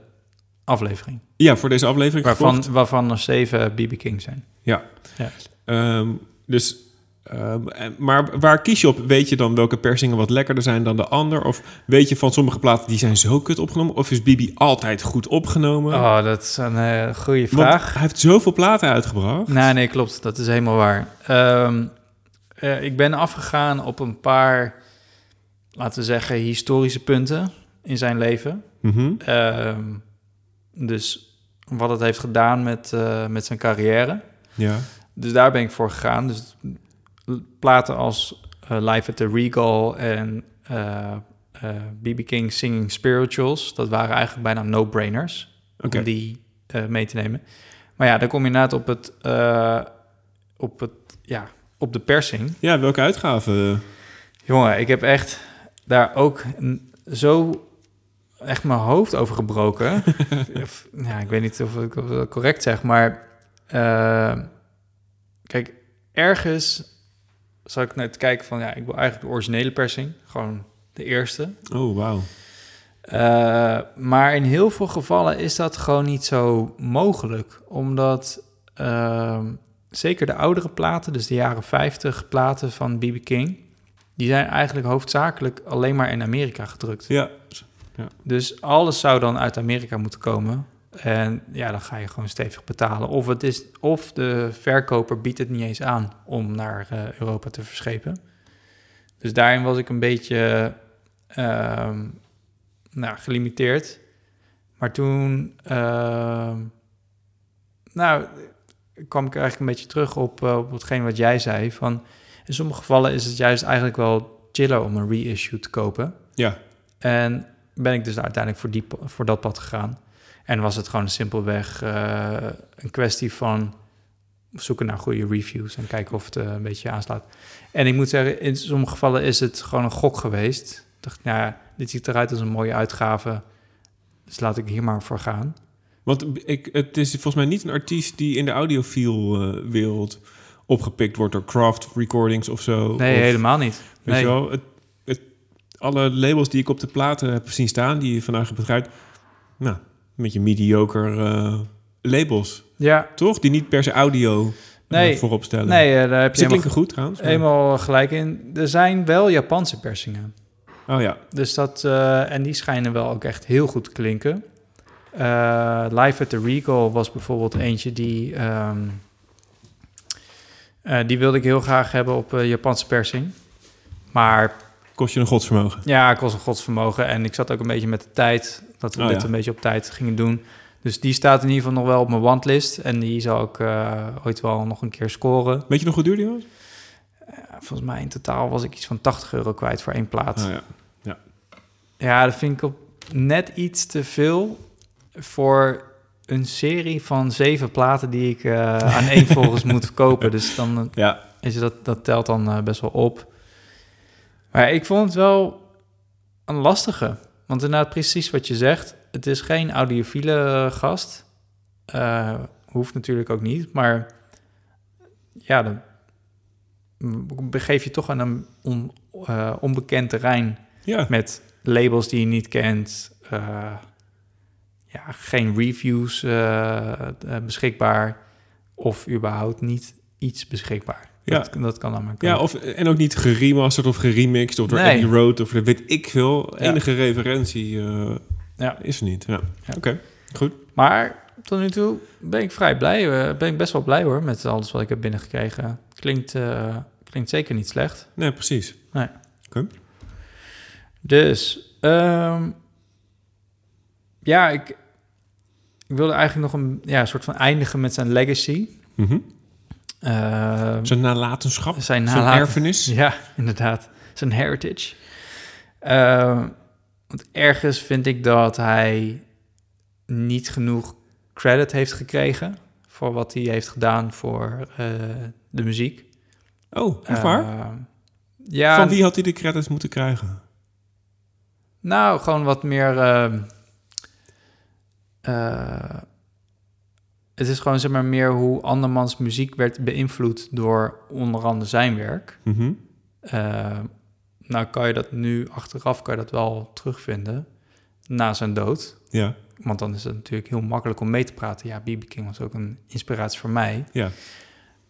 aflevering. ja, voor deze aflevering Waarvan, gekocht. waarvan er zeven BB King zijn. Ja. Ja. Ehm, dus, ehm, maar waar kies je op? Weet je dan welke persingen wat lekkerder zijn dan de ander? Of weet je van sommige platen die zijn zo kut opgenomen? Of is Bibi altijd goed opgenomen? Oh, dat is een eh, goede Want vraag. hij heeft zoveel platen uitgebracht. Nee, nee, klopt. Dat is helemaal waar. Ehm, eh, ik ben afgegaan op een paar, laten we zeggen, historische punten in zijn leven. Mhm. Ehm, dus wat het heeft gedaan met, eh, met zijn carrière. Ja. Dus daar ben ik voor gegaan. Dus platen als eh, Live at the Regal en eh, eh, BB King Singing Spirituals... dat waren eigenlijk bijna no-brainers om die mee te nemen. Maar ja, dan kom je inderdaad op, het, op, het, ja, op de persing. Ja, welke uitgave? Jongen, ik heb echt daar ook zo echt mijn hoofd over gebroken. <laughs> Of, ja, ik weet niet of ik dat correct zeg, maar eh, kijk, ergens zal ik net kijken van, ja, ik wil eigenlijk de originele persing, gewoon de eerste. Oh, wauw. Eh, maar in heel veel gevallen is dat gewoon niet zo mogelijk. Omdat ehm, zeker de oudere platen, dus de jaren 50 platen van B.B. King... die zijn eigenlijk hoofdzakelijk alleen maar in Amerika gedrukt. Ja. Dus alles zou dan uit Amerika moeten komen. En ja, dan ga je gewoon stevig betalen. Of, het is, of de verkoper biedt het niet eens aan om naar eh, Europa te verschepen. Dus daarin was ik een beetje ehm, nou, gelimiteerd. Maar toen, ehm, nou, kwam ik eigenlijk een beetje terug op, eh, op hetgeen wat jij zei. Van, in sommige gevallen is het juist eigenlijk wel chiller om een reissue te kopen. Ja. En ben ik dus uiteindelijk voor, die, voor dat pad gegaan. En was het gewoon simpelweg eh, een kwestie van zoeken naar goede reviews en kijken of het eh, een beetje aanslaat. En ik moet zeggen, in sommige gevallen is het gewoon een gok geweest. Ik dacht, nou ja, dit ziet eruit als een mooie uitgave. Dus laat ik hier maar voor gaan. Want ik, het is volgens mij niet een artiest die in de audiophile-wereld opgepikt wordt door craft recordings of zo. Nee, Of- helemaal niet. Weet Nee. wel, het, alle labels die ik op de platen heb zien staan, die je vandaag hebt gebruikt, nou, een beetje mediocre eh, labels, Ja, toch? Die niet per se audio eh, Nee. voorop stellen. nee, eh, daar heb je Ze helemaal, klinken goed trouwens. maar- helemaal gelijk in. Er zijn wel Japanse persingen. Oh ja, Dus dat, en die schijnen wel ook echt heel goed te klinken. Live at the Regal was bijvoorbeeld eentje die... ehm, eh, die wilde ik heel graag hebben op Japanse persing. Maar kost je een godsvermogen. ja, ik was een godsvermogen. En ik zat ook een beetje met de tijd. Dat we Oh, dit ja. een beetje op tijd gingen doen. Dus die staat in ieder geval nog wel op mijn wandlist. En die zal ik eh, ooit wel nog een keer scoren. Weet je nog hoe duur die was? volgens mij in totaal was ik iets van 80 euro kwijt voor één plaat. Ah, ja. Ja, dat vind ik op net iets te veel voor een serie van zeven platen die ik eh aan één <laughs> volgens moet kopen. Dus dan eh, ja, is dat, dat telt dan eh, best wel op. Maar ik vond het wel een lastige. Want inderdaad, precies wat je zegt. Het is geen audiofiele gast. Eh, hoeft natuurlijk ook niet. Maar ja, dan begeef je toch aan een on- eh, onbekend terrein ja. met labels die je niet kent. eh, ja, geen reviews eh, eh, beschikbaar. Of überhaupt niet iets beschikbaar. Ja. Dat, dat kan maar Ja, of, en ook niet geremasterd of geremixed of door Nee. Abbey Road of weet ik veel. Ja. Enige referentie eh, Ja. is er niet. Ja. Oké, goed. Maar tot nu toe ben ik vrij blij. eh, ben ik best wel blij hoor met alles wat ik heb binnengekregen. Klinkt, eh, klinkt zeker niet slecht. Nee, precies. Dus, ehm, ja, ik, ik wilde eigenlijk nog een ja, soort van eindigen met zijn legacy. Mhm. Ehm, Zijn nalatenschap, zijn zijn erfenis. <laughs> Ja, inderdaad. Zijn heritage. Ehm, want ergens vind ik dat hij niet genoeg credit heeft gekregen voor wat hij heeft gedaan voor eh, de muziek. Oh, echt waar? Ehm, ja, Van wie had hij de credits moeten krijgen? nou, gewoon wat meer. Het is gewoon zeg maar meer hoe andermans muziek werd beïnvloed door onder andere zijn werk. Mhm. Eh, nou kan je dat nu achteraf kan je dat wel terugvinden na zijn dood. Ja, Want dan is het natuurlijk heel makkelijk om mee te praten. Ja, B.B. King was ook een inspiratie voor mij. ja.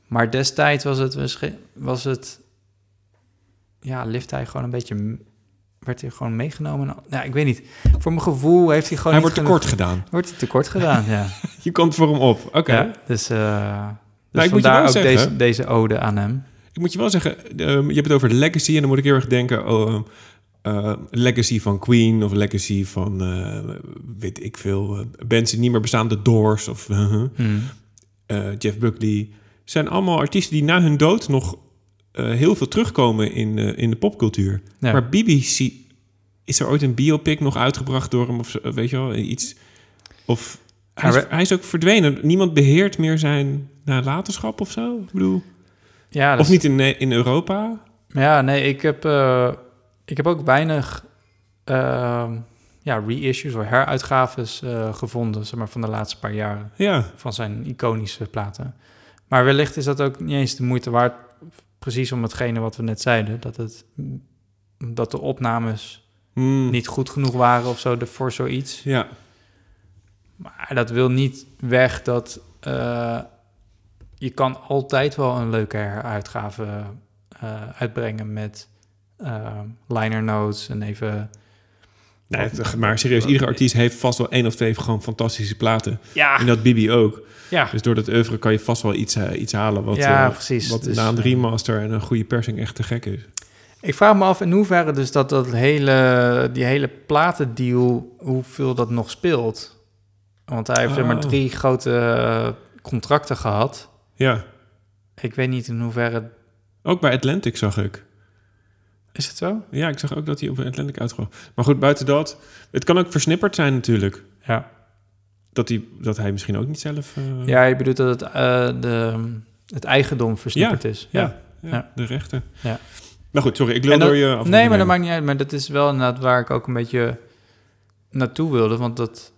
Maar destijds was het, misschien- was het ja, lift hij gewoon een beetje, werd hij gewoon meegenomen. Nou, ik weet niet. Voor mijn gevoel heeft hij gewoon Hij wordt tekort gedaan. Wordt tekort gedaan, ja. <laughs> Je komt voor hem op. Oké. ja dus uh, dus Nou, ik moet je vandaar wel ook zeggen- deze, deze ode aan hem. Ik moet je wel zeggen, ehm, je hebt het over legacy en dan moet ik heel erg denken, oh, ehm, eh, legacy van Queen of legacy van, eh, weet ik veel, bands die niet meer bestaan, The Doors of <laughs> eh, Jeff Buckley. Zijn allemaal artiesten die na hun dood nog heel veel terugkomen in, eh, in de popcultuur. Ja. Maar BBC, is er ooit een biopic nog uitgebracht door hem of weet je wel, iets? Of hij is, hij is ook verdwenen. Niemand beheert meer zijn nalatenschap of zo? Ik bedoel, Ja, of niet in, in Europa? Ja, nee, ik heb, eh, ik heb ook weinig ehm, ja, reissues of heruitgaves eh, gevonden, zeg maar, van de laatste paar jaren. Ja, Van zijn iconische platen. Maar wellicht is dat ook niet eens de moeite waard, precies om hetgene wat we net zeiden, dat, het, dat de opnames Hmm, niet goed genoeg waren of zo de- voor zoiets. Ja, Maar dat wil niet weg dat eh, je kan altijd wel een leuke heruitgave eh, uitbrengen met eh, liner notes en even... nee, maar serieus, iedere artiest heeft vast wel één of twee gewoon fantastische platen. Ja, En dat Bibi ook. ja, Dus door dat oeuvre kan je vast wel iets, eh, iets halen wat, ja eh, precies. wat Dus, na een eh, remaster en een goede persing echt te gek is. Ik vraag me af in hoeverre dus dat, dat hele, die hele platendeal, hoeveel dat nog speelt. Want hij heeft er maar Oh. drie grote contracten gehad. Ja, Ik weet niet in hoeverre... ook bij Atlantic zag ik. Is het zo? Ja, ik zag ook dat hij op Atlantic uitkwam. Maar goed, buiten dat, het kan ook versnipperd zijn natuurlijk. Ja. Dat hij, dat hij misschien ook niet zelf... eh, Ja, je bedoelt dat het, eh, de, het eigendom versnipperd is. ja, ja, Ja. de rechten. Ja. Maar goed, sorry, ik dat- door je af. Nee, maar dat maakt niet uit. Maar dat is wel inderdaad waar ik ook een beetje naartoe wilde. Want dat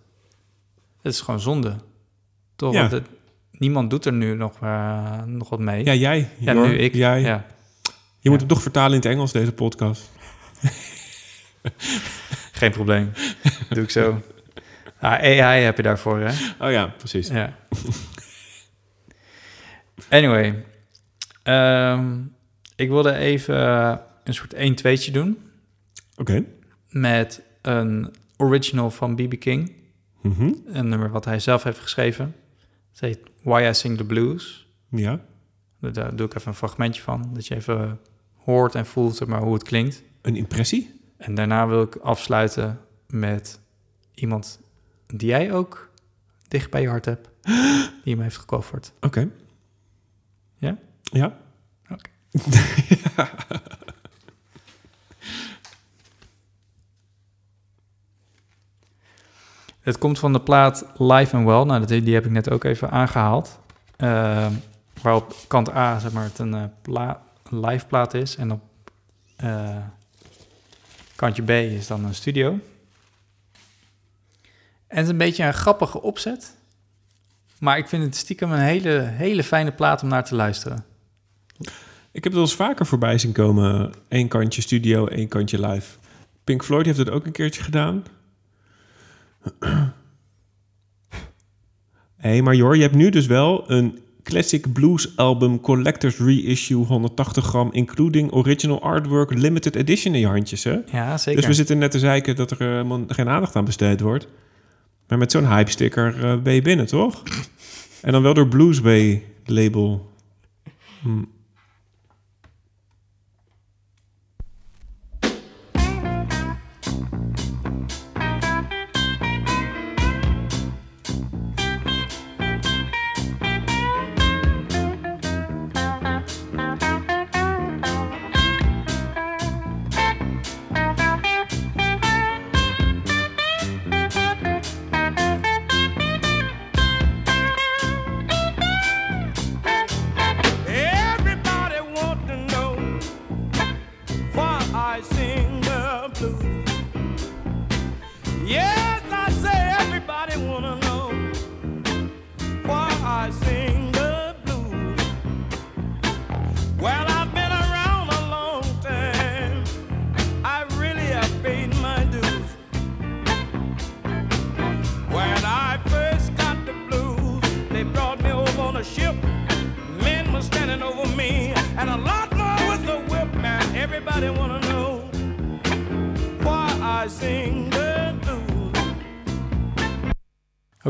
het is gewoon zonde. Toch? Want het- niemand doet er nu nog, eh, nog wat mee. Ja, jij. Ja, Jor, nu ik. Jij. Ja. Je moet hem toch vertalen in het Engels, deze podcast. <laughs> Geen probleem. Doe ik zo. Ah, AI heb je daarvoor, hè? Oh ja, precies. Ja. Anyway. Ehm, ik wilde even een soort 1-2'tje doen. Oké. Met een original van B.B. King. Mhm. Een nummer wat hij zelf heeft geschreven. Het heet Why I Sing the Blues. Ja. Daar doe ik even een fragmentje van. Dat je even hoort en voelt zeg maar, hoe het klinkt. Een impressie? En daarna wil ik afsluiten met iemand die jij ook dicht bij je hart hebt. <gasps> Die hem heeft gecoverd. Oké. Ja? Ja. Oké. <laughs> Het komt van de plaat Live and Well. Nou, dat, die heb ik net ook even aangehaald. Eh, waarop kant A, zeg maar, het een eh, pla- een live plaat is. En op eh, kantje B is dan een studio. En het is een beetje een grappige opzet. Maar ik vind het stiekem een hele, hele fijne plaat om naar te luisteren. Ik heb het wel eens vaker voorbij zien komen. Eén kantje studio, één kantje live. Pink Floyd heeft het ook een keertje gedaan. <clears throat> Hé, hey, maar Jor, je hebt nu dus wel een Classic Blues Album Collector's Reissue 180 gram, including original artwork limited edition in je handjes, hè? Ja, zeker. Dus we zitten net te zeiken dat er eh, helemaal geen aandacht aan besteed wordt. Maar met zo'n hype sticker eh, ben je binnen, toch? <laughs> En dan wel door Blues Bay label. Hm.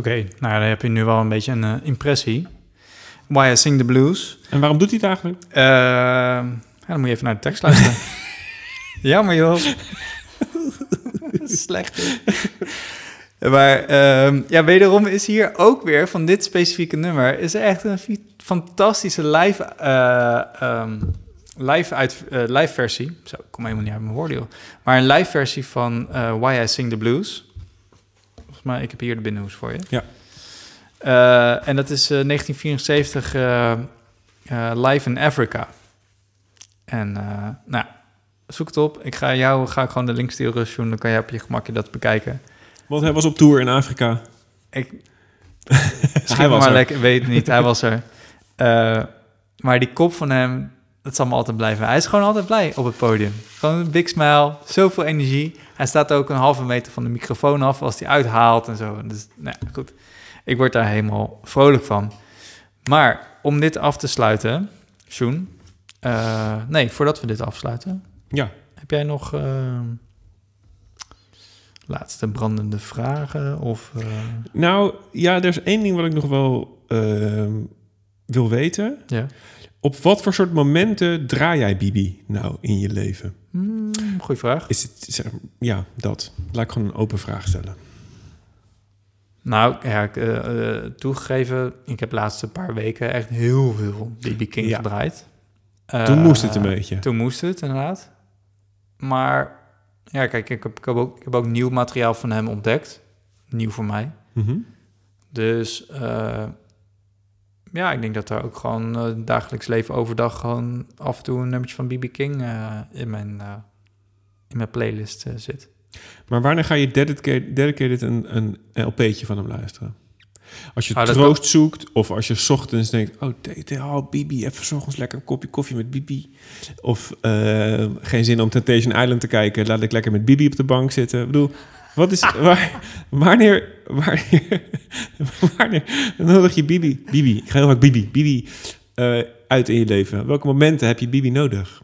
Oké, nou dan heb je nu wel een beetje een eh, impressie. Why I Sing the Blues. En waarom doet hij het eigenlijk? Eh, ja, dan moet je even naar de tekst luisteren. <laughs> Jammer joh. Slecht. <laughs> maar ehm, ja, wederom is hier ook weer van dit specifieke nummer... is er echt een fantastische live, eh, ehm, live, uit, live versie. Zo, ik kom helemaal niet uit mijn woorden joh. Maar een live versie van Why I Sing the Blues. Mij, ik heb hier de binnenhoes voor je. Ja. Eh, en dat is eh, 1974 eh, eh, live in Africa. En nou, zoek het op. Ik ga jou ga ik gewoon de link sturen, Sjoen. Dan kan je op je gemakje dat bekijken. Want hij was op tour in Afrika. Ik, <laughs> Hij was maar er. lekker, weet niet. Hij was er. <laughs> Maar die kop van hem, dat zal me altijd blijven. Hij is gewoon altijd blij op het podium. Gewoon een big smile, zoveel energie. Hij staat ook een halve meter van de microfoon af als hij uithaalt en zo. Dus, nou ja, goed. Ik word daar helemaal vrolijk van. Maar om dit af te sluiten, Sjoen. eh, nee, voordat we dit afsluiten, Ja. heb jij nog eh, laatste brandende vragen? Of, eh, Nou, ja, er is één ding wat ik nog wel wil weten. ja. Op wat voor soort momenten draai jij Bibi nou in je leven? Hmm, goeie vraag. Is het, zeg, ja, dat. Laat ik gewoon een open vraag stellen. Nou, ja, ik, eh, eh, toegegeven, ik heb de laatste paar weken echt heel veel BB King Ja. gedraaid. Toen Eh, moest het een beetje. Toen moest het, inderdaad. Maar, ja, kijk, ik heb, ik heb, ook, ik heb ook nieuw materiaal van hem ontdekt. Nieuw voor mij. Mhm. Dus, eh, ja, ik denk dat er ook gewoon eh, dagelijks leven overdag gewoon af en toe een nummertje van BB King eh, in, mijn, eh, in mijn playlist zit. Maar wanneer ga je dedicated, dedicated een, een LP'tje van hem luisteren? Als je Ah, troost zoekt, of als je 's ochtends denkt... oh, t- t- oh Bibi, even 's ochtends lekker een kopje koffie met Bibi. Of geen zin om Temptation Island te kijken... laat ik lekker met Bibi op de bank zitten. Ik bedoel, wat is... Waar, wanneer, wanneer, wanneer nodig je Bibi... Bibi, ik ga heel vaak Bibi, Bibi eh, uit in je leven. Welke momenten heb je Bibi nodig?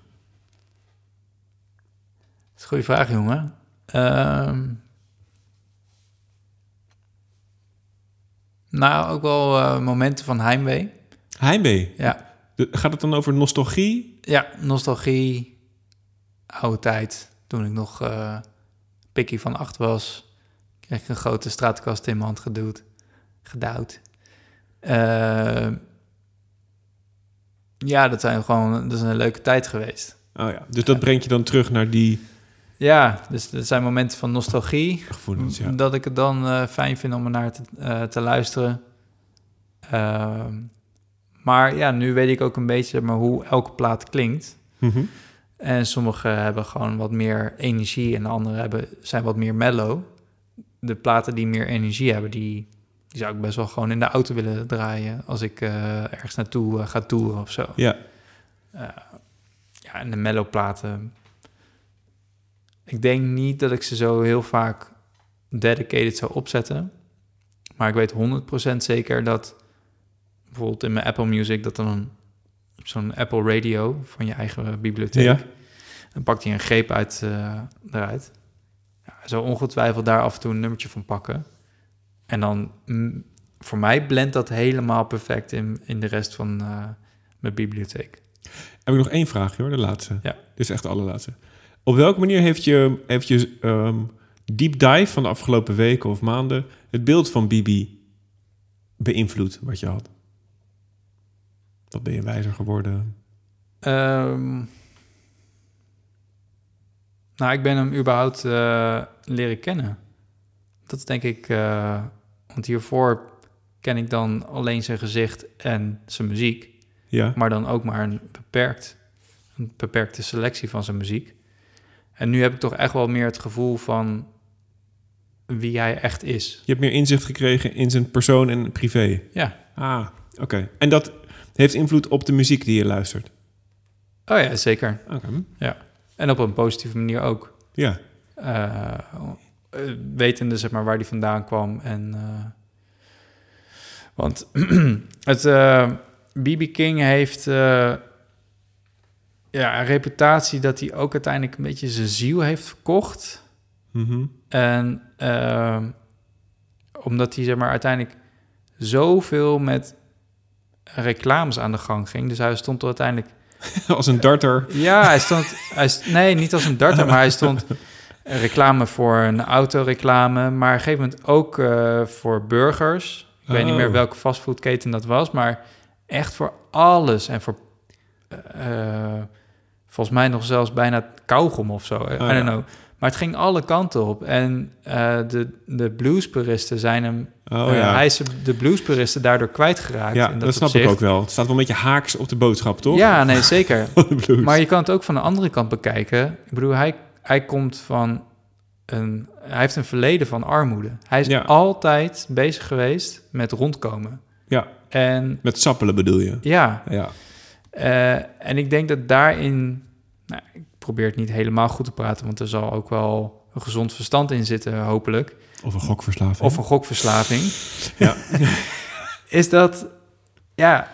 Dat is een goede vraag, jongen. Ehm, nou, ook wel eh, momenten van heimwee. Heimwee. Ja, Gaat het dan over nostalgie? ja nostalgie, oude tijd. Toen ik nog eh pikkie van acht was, kreeg ik een grote straatkast in mijn hand geduwd, gedouwd. Ehm, ja, dat zijn gewoon, dat is een leuke tijd geweest. Oh ja, dus dat brengt je dan terug naar die Ja, dus dat zijn momenten van nostalgie. gevoelens, ja. Dat ik het dan eh, fijn vind om er naar te, eh, te luisteren. Ehm, maar ja, nu weet ik ook een beetje maar, hoe elke plaat klinkt. Mhm. En sommige hebben gewoon wat meer energie en de andere hebben, zijn wat meer mellow. De platen die meer energie hebben, die, die zou ik best wel gewoon in de auto willen draaien als ik eh, ergens naartoe eh, ga toeren of zo. Ja, Ja, en de mellow platen. Ik denk niet dat ik ze zo heel vaak dedicated zou opzetten. Maar ik weet 100% zeker dat bijvoorbeeld in mijn Apple Music dat dan zo'n Apple Radio van je eigen bibliotheek. Ja. Dan pakt hij een greep uit eh, eruit. Ja, zou ongetwijfeld daar af en toe een nummertje van pakken. En dan mm, voor mij blendt dat helemaal perfect in, in de rest van eh, mijn bibliotheek. Heb ik nog één vraag, hoor, de laatste. Ja. Dit is echt de allerlaatste. Op welke manier heeft je, heeft je ehm, deep dive van de afgelopen weken of maanden het beeld van Bibi beïnvloed wat je had? Wat ben je wijzer geworden? Ehm, nou, ik ben hem überhaupt eh, leren kennen. Dat is denk ik... eh, want hiervoor ken ik dan alleen zijn gezicht en zijn muziek. Ja, Maar dan ook maar een, beperkt, een beperkte selectie van zijn muziek. En nu heb ik toch echt wel meer het gevoel van wie hij echt is. je hebt meer inzicht gekregen in zijn persoon en privé. Ja. Ah, oké. En dat heeft invloed op de muziek die je luistert? Oh ja, zeker. Oké. Ja. En op een positieve manier ook. Ja, eh, wetende zeg maar waar die vandaan kwam en eh, want <clears throat> het BB King heeft ja een reputatie dat hij ook uiteindelijk een beetje zijn ziel heeft verkocht Mhm. en omdat hij zeg maar uiteindelijk zoveel met reclames aan de gang ging dus hij stond er uiteindelijk <laughs> als een darter. ja, hij stond... Hij st- nee, niet als een darter, maar hij stond reclame voor een autoreclame. Maar op een gegeven moment ook eh, voor burgers. Ik weet niet Oh. meer welke fastfoodketen dat was, maar echt voor alles. En voor... eh, volgens mij nog zelfs bijna kauwgom of zo. I Oh, ja. don't know. Maar het ging alle kanten op. En eh, de, de bluespuristen zijn hem... Oh eh, ja. Hij is de bluespuristen daardoor kwijtgeraakt. Ja, in dat, snap ik ook wel. Het staat wel een beetje haaks op de boodschap, toch? Ja, nee, zeker. <laughs> Maar je kan het ook van de andere kant bekijken. Ik bedoel, hij, hij komt van een... Hij heeft een verleden van armoede. Hij is Ja. altijd bezig geweest met rondkomen. Ja, En met sappelen bedoel je? ja, Ja. eh, en ik denk dat daarin... Nou, probeer het niet helemaal goed te praten... want er zal ook wel een gezond verstand in zitten, hopelijk. Of een gokverslaving. Of een gokverslaving. Ja. <laughs> is dat... Ja,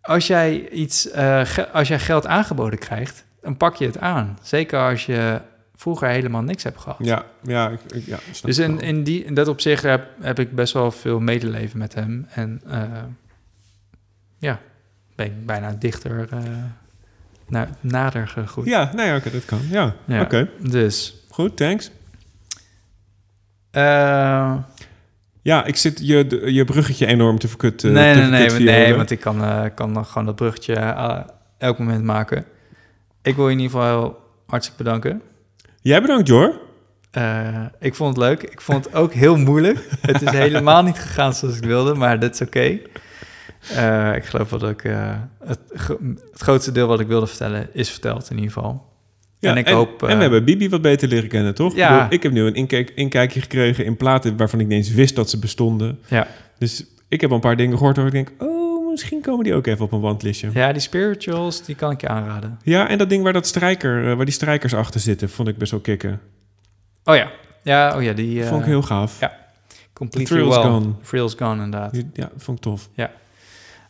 als jij, iets, eh, als jij geld aangeboden krijgt... dan pak je het aan. Zeker als je vroeger helemaal niks hebt gehad. Ja, ja, ik, ik- ja Dus in, in, die, in dat opzicht heb, heb ik best wel veel medeleven met hem. En eh, ja, ben ik bijna dichter eh, naar, nader gegroeid. Ja, nee, oké, dat kan. Ja, Ja. oké. Dus, Goed, thanks. eh, Ja, ik zit je, je bruggetje enorm te verkut. eh, nee, te nee, nee, nee, want ik kan, eh, kan nog gewoon dat bruggetje elk moment maken. Ik wil je in ieder geval heel hartstikke bedanken. Jij bedankt, Jor. Ik vond het leuk. Ik vond het ook heel moeilijk. het is helemaal niet gegaan zoals ik wilde, maar dat is oké. Eh, ik geloof dat ik eh, het, gro- het grootste deel wat ik wilde vertellen is verteld in ieder geval. Ja, en ik hoop... en eh, we hebben Bibi wat beter leren kennen, toch? Ja. Ik, bedoel, ik heb nu een inkijk, inkijkje gekregen in platen waarvan ik niet eens wist dat ze bestonden. Ja. Dus ik heb een paar dingen gehoord waar ik denk... oh, misschien komen die ook even op een wandlistje. Ja, ja, die spirituals, die kan ik je aanraden. en dat ding waar, dat strijker, eh, waar die strijkers achter zitten... vond ik best wel kicken. Oh ja. Ja, oh ja, die... eh vond ik heel gaaf. ja. Completely Thrill's well. Gone. Thrills Gone, inderdaad. Ja, vond ik tof.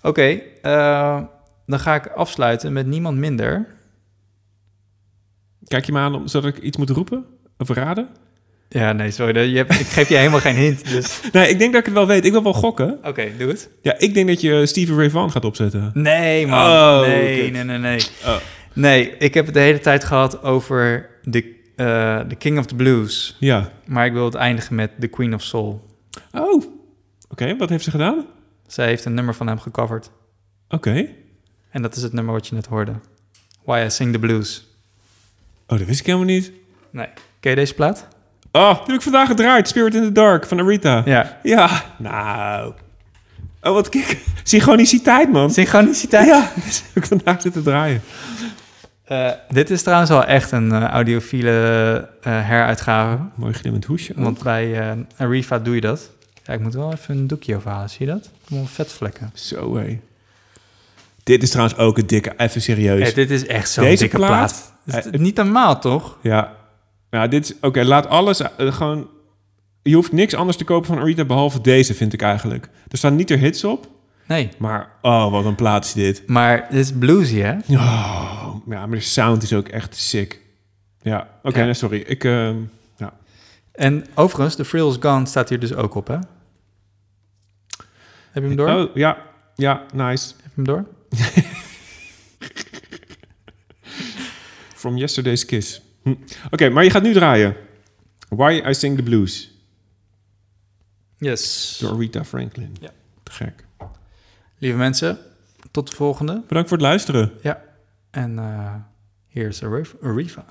Oké, eh, dan ga ik afsluiten met niemand minder. Kijk je me aan om- zodat ik iets moet roepen? Of raden? Ja, nee, sorry. Je hebt, ik geef je helemaal geen hint, dus... <laughs> Nee, ik denk dat ik het wel weet. Ik wil wel gokken. Oké, doe het. Ja, ik denk dat je Stevie Ray Vaughan gaat opzetten. Nee, man. Oh, nee, nee, nee, nee. Oh. Nee, ik heb het de hele tijd gehad over de, eh, de King of the Blues. Ja. Maar ik wil het eindigen met The Queen of Soul. Oh, oké. Wat heeft ze gedaan? Zij heeft een nummer van hem gecoverd. Oké. En dat is het nummer wat je net hoorde. Why I Sing the Blues. Oh, dat wist ik helemaal niet. Nee. Ken je deze plaat? Oh, die heb ik vandaag gedraaid. Spirit in the Dark van Arita. Ja. Ja, nou. Oh, wat kijk. Synchroniciteit, man. Synchroniciteit? Ja, <laughs> dat heb ik vandaag zitten draaien. Eh, dit is trouwens wel echt een eh, audiofiele eh, heruitgave. Mooi glimmend hoesje. ook. Want bij Arifa doe je dat. Ja, ik moet wel even een doekje overhalen. Zie je dat? Allemaal vetvlekken. Zo, hé. Dit is trouwens ook een dikke, even serieus. Hey, dit is echt zo'n Deze dikke plaat? plaat. Het is Eh, niet normaal, toch? Ja. Ja, dit is... Oké, laat alles eh, gewoon... Je hoeft niks anders te kopen van Arita behalve deze, vind ik eigenlijk. Er staan niet er hits op, Nee. maar... Oh, wat een plaat is dit. Maar dit is bluesy, hè? Oh, ja, maar de sound is ook echt sick. Ja, oké, Ja. nee, sorry. Ik... ehm, ja. En overigens, The Frill is Gone staat hier dus ook op, hè? Heb je hem door? Heb Oh, ja. Ja, nice. je hem door? From Yesterday's Kiss. Hm. Oké, maar je gaat nu draaien. Why I Sing the Blues. Yes. Door Rita Franklin. Ja. Te gek. Lieve mensen, tot de volgende. Bedankt voor het luisteren. Ja. En is Arif- Arifa.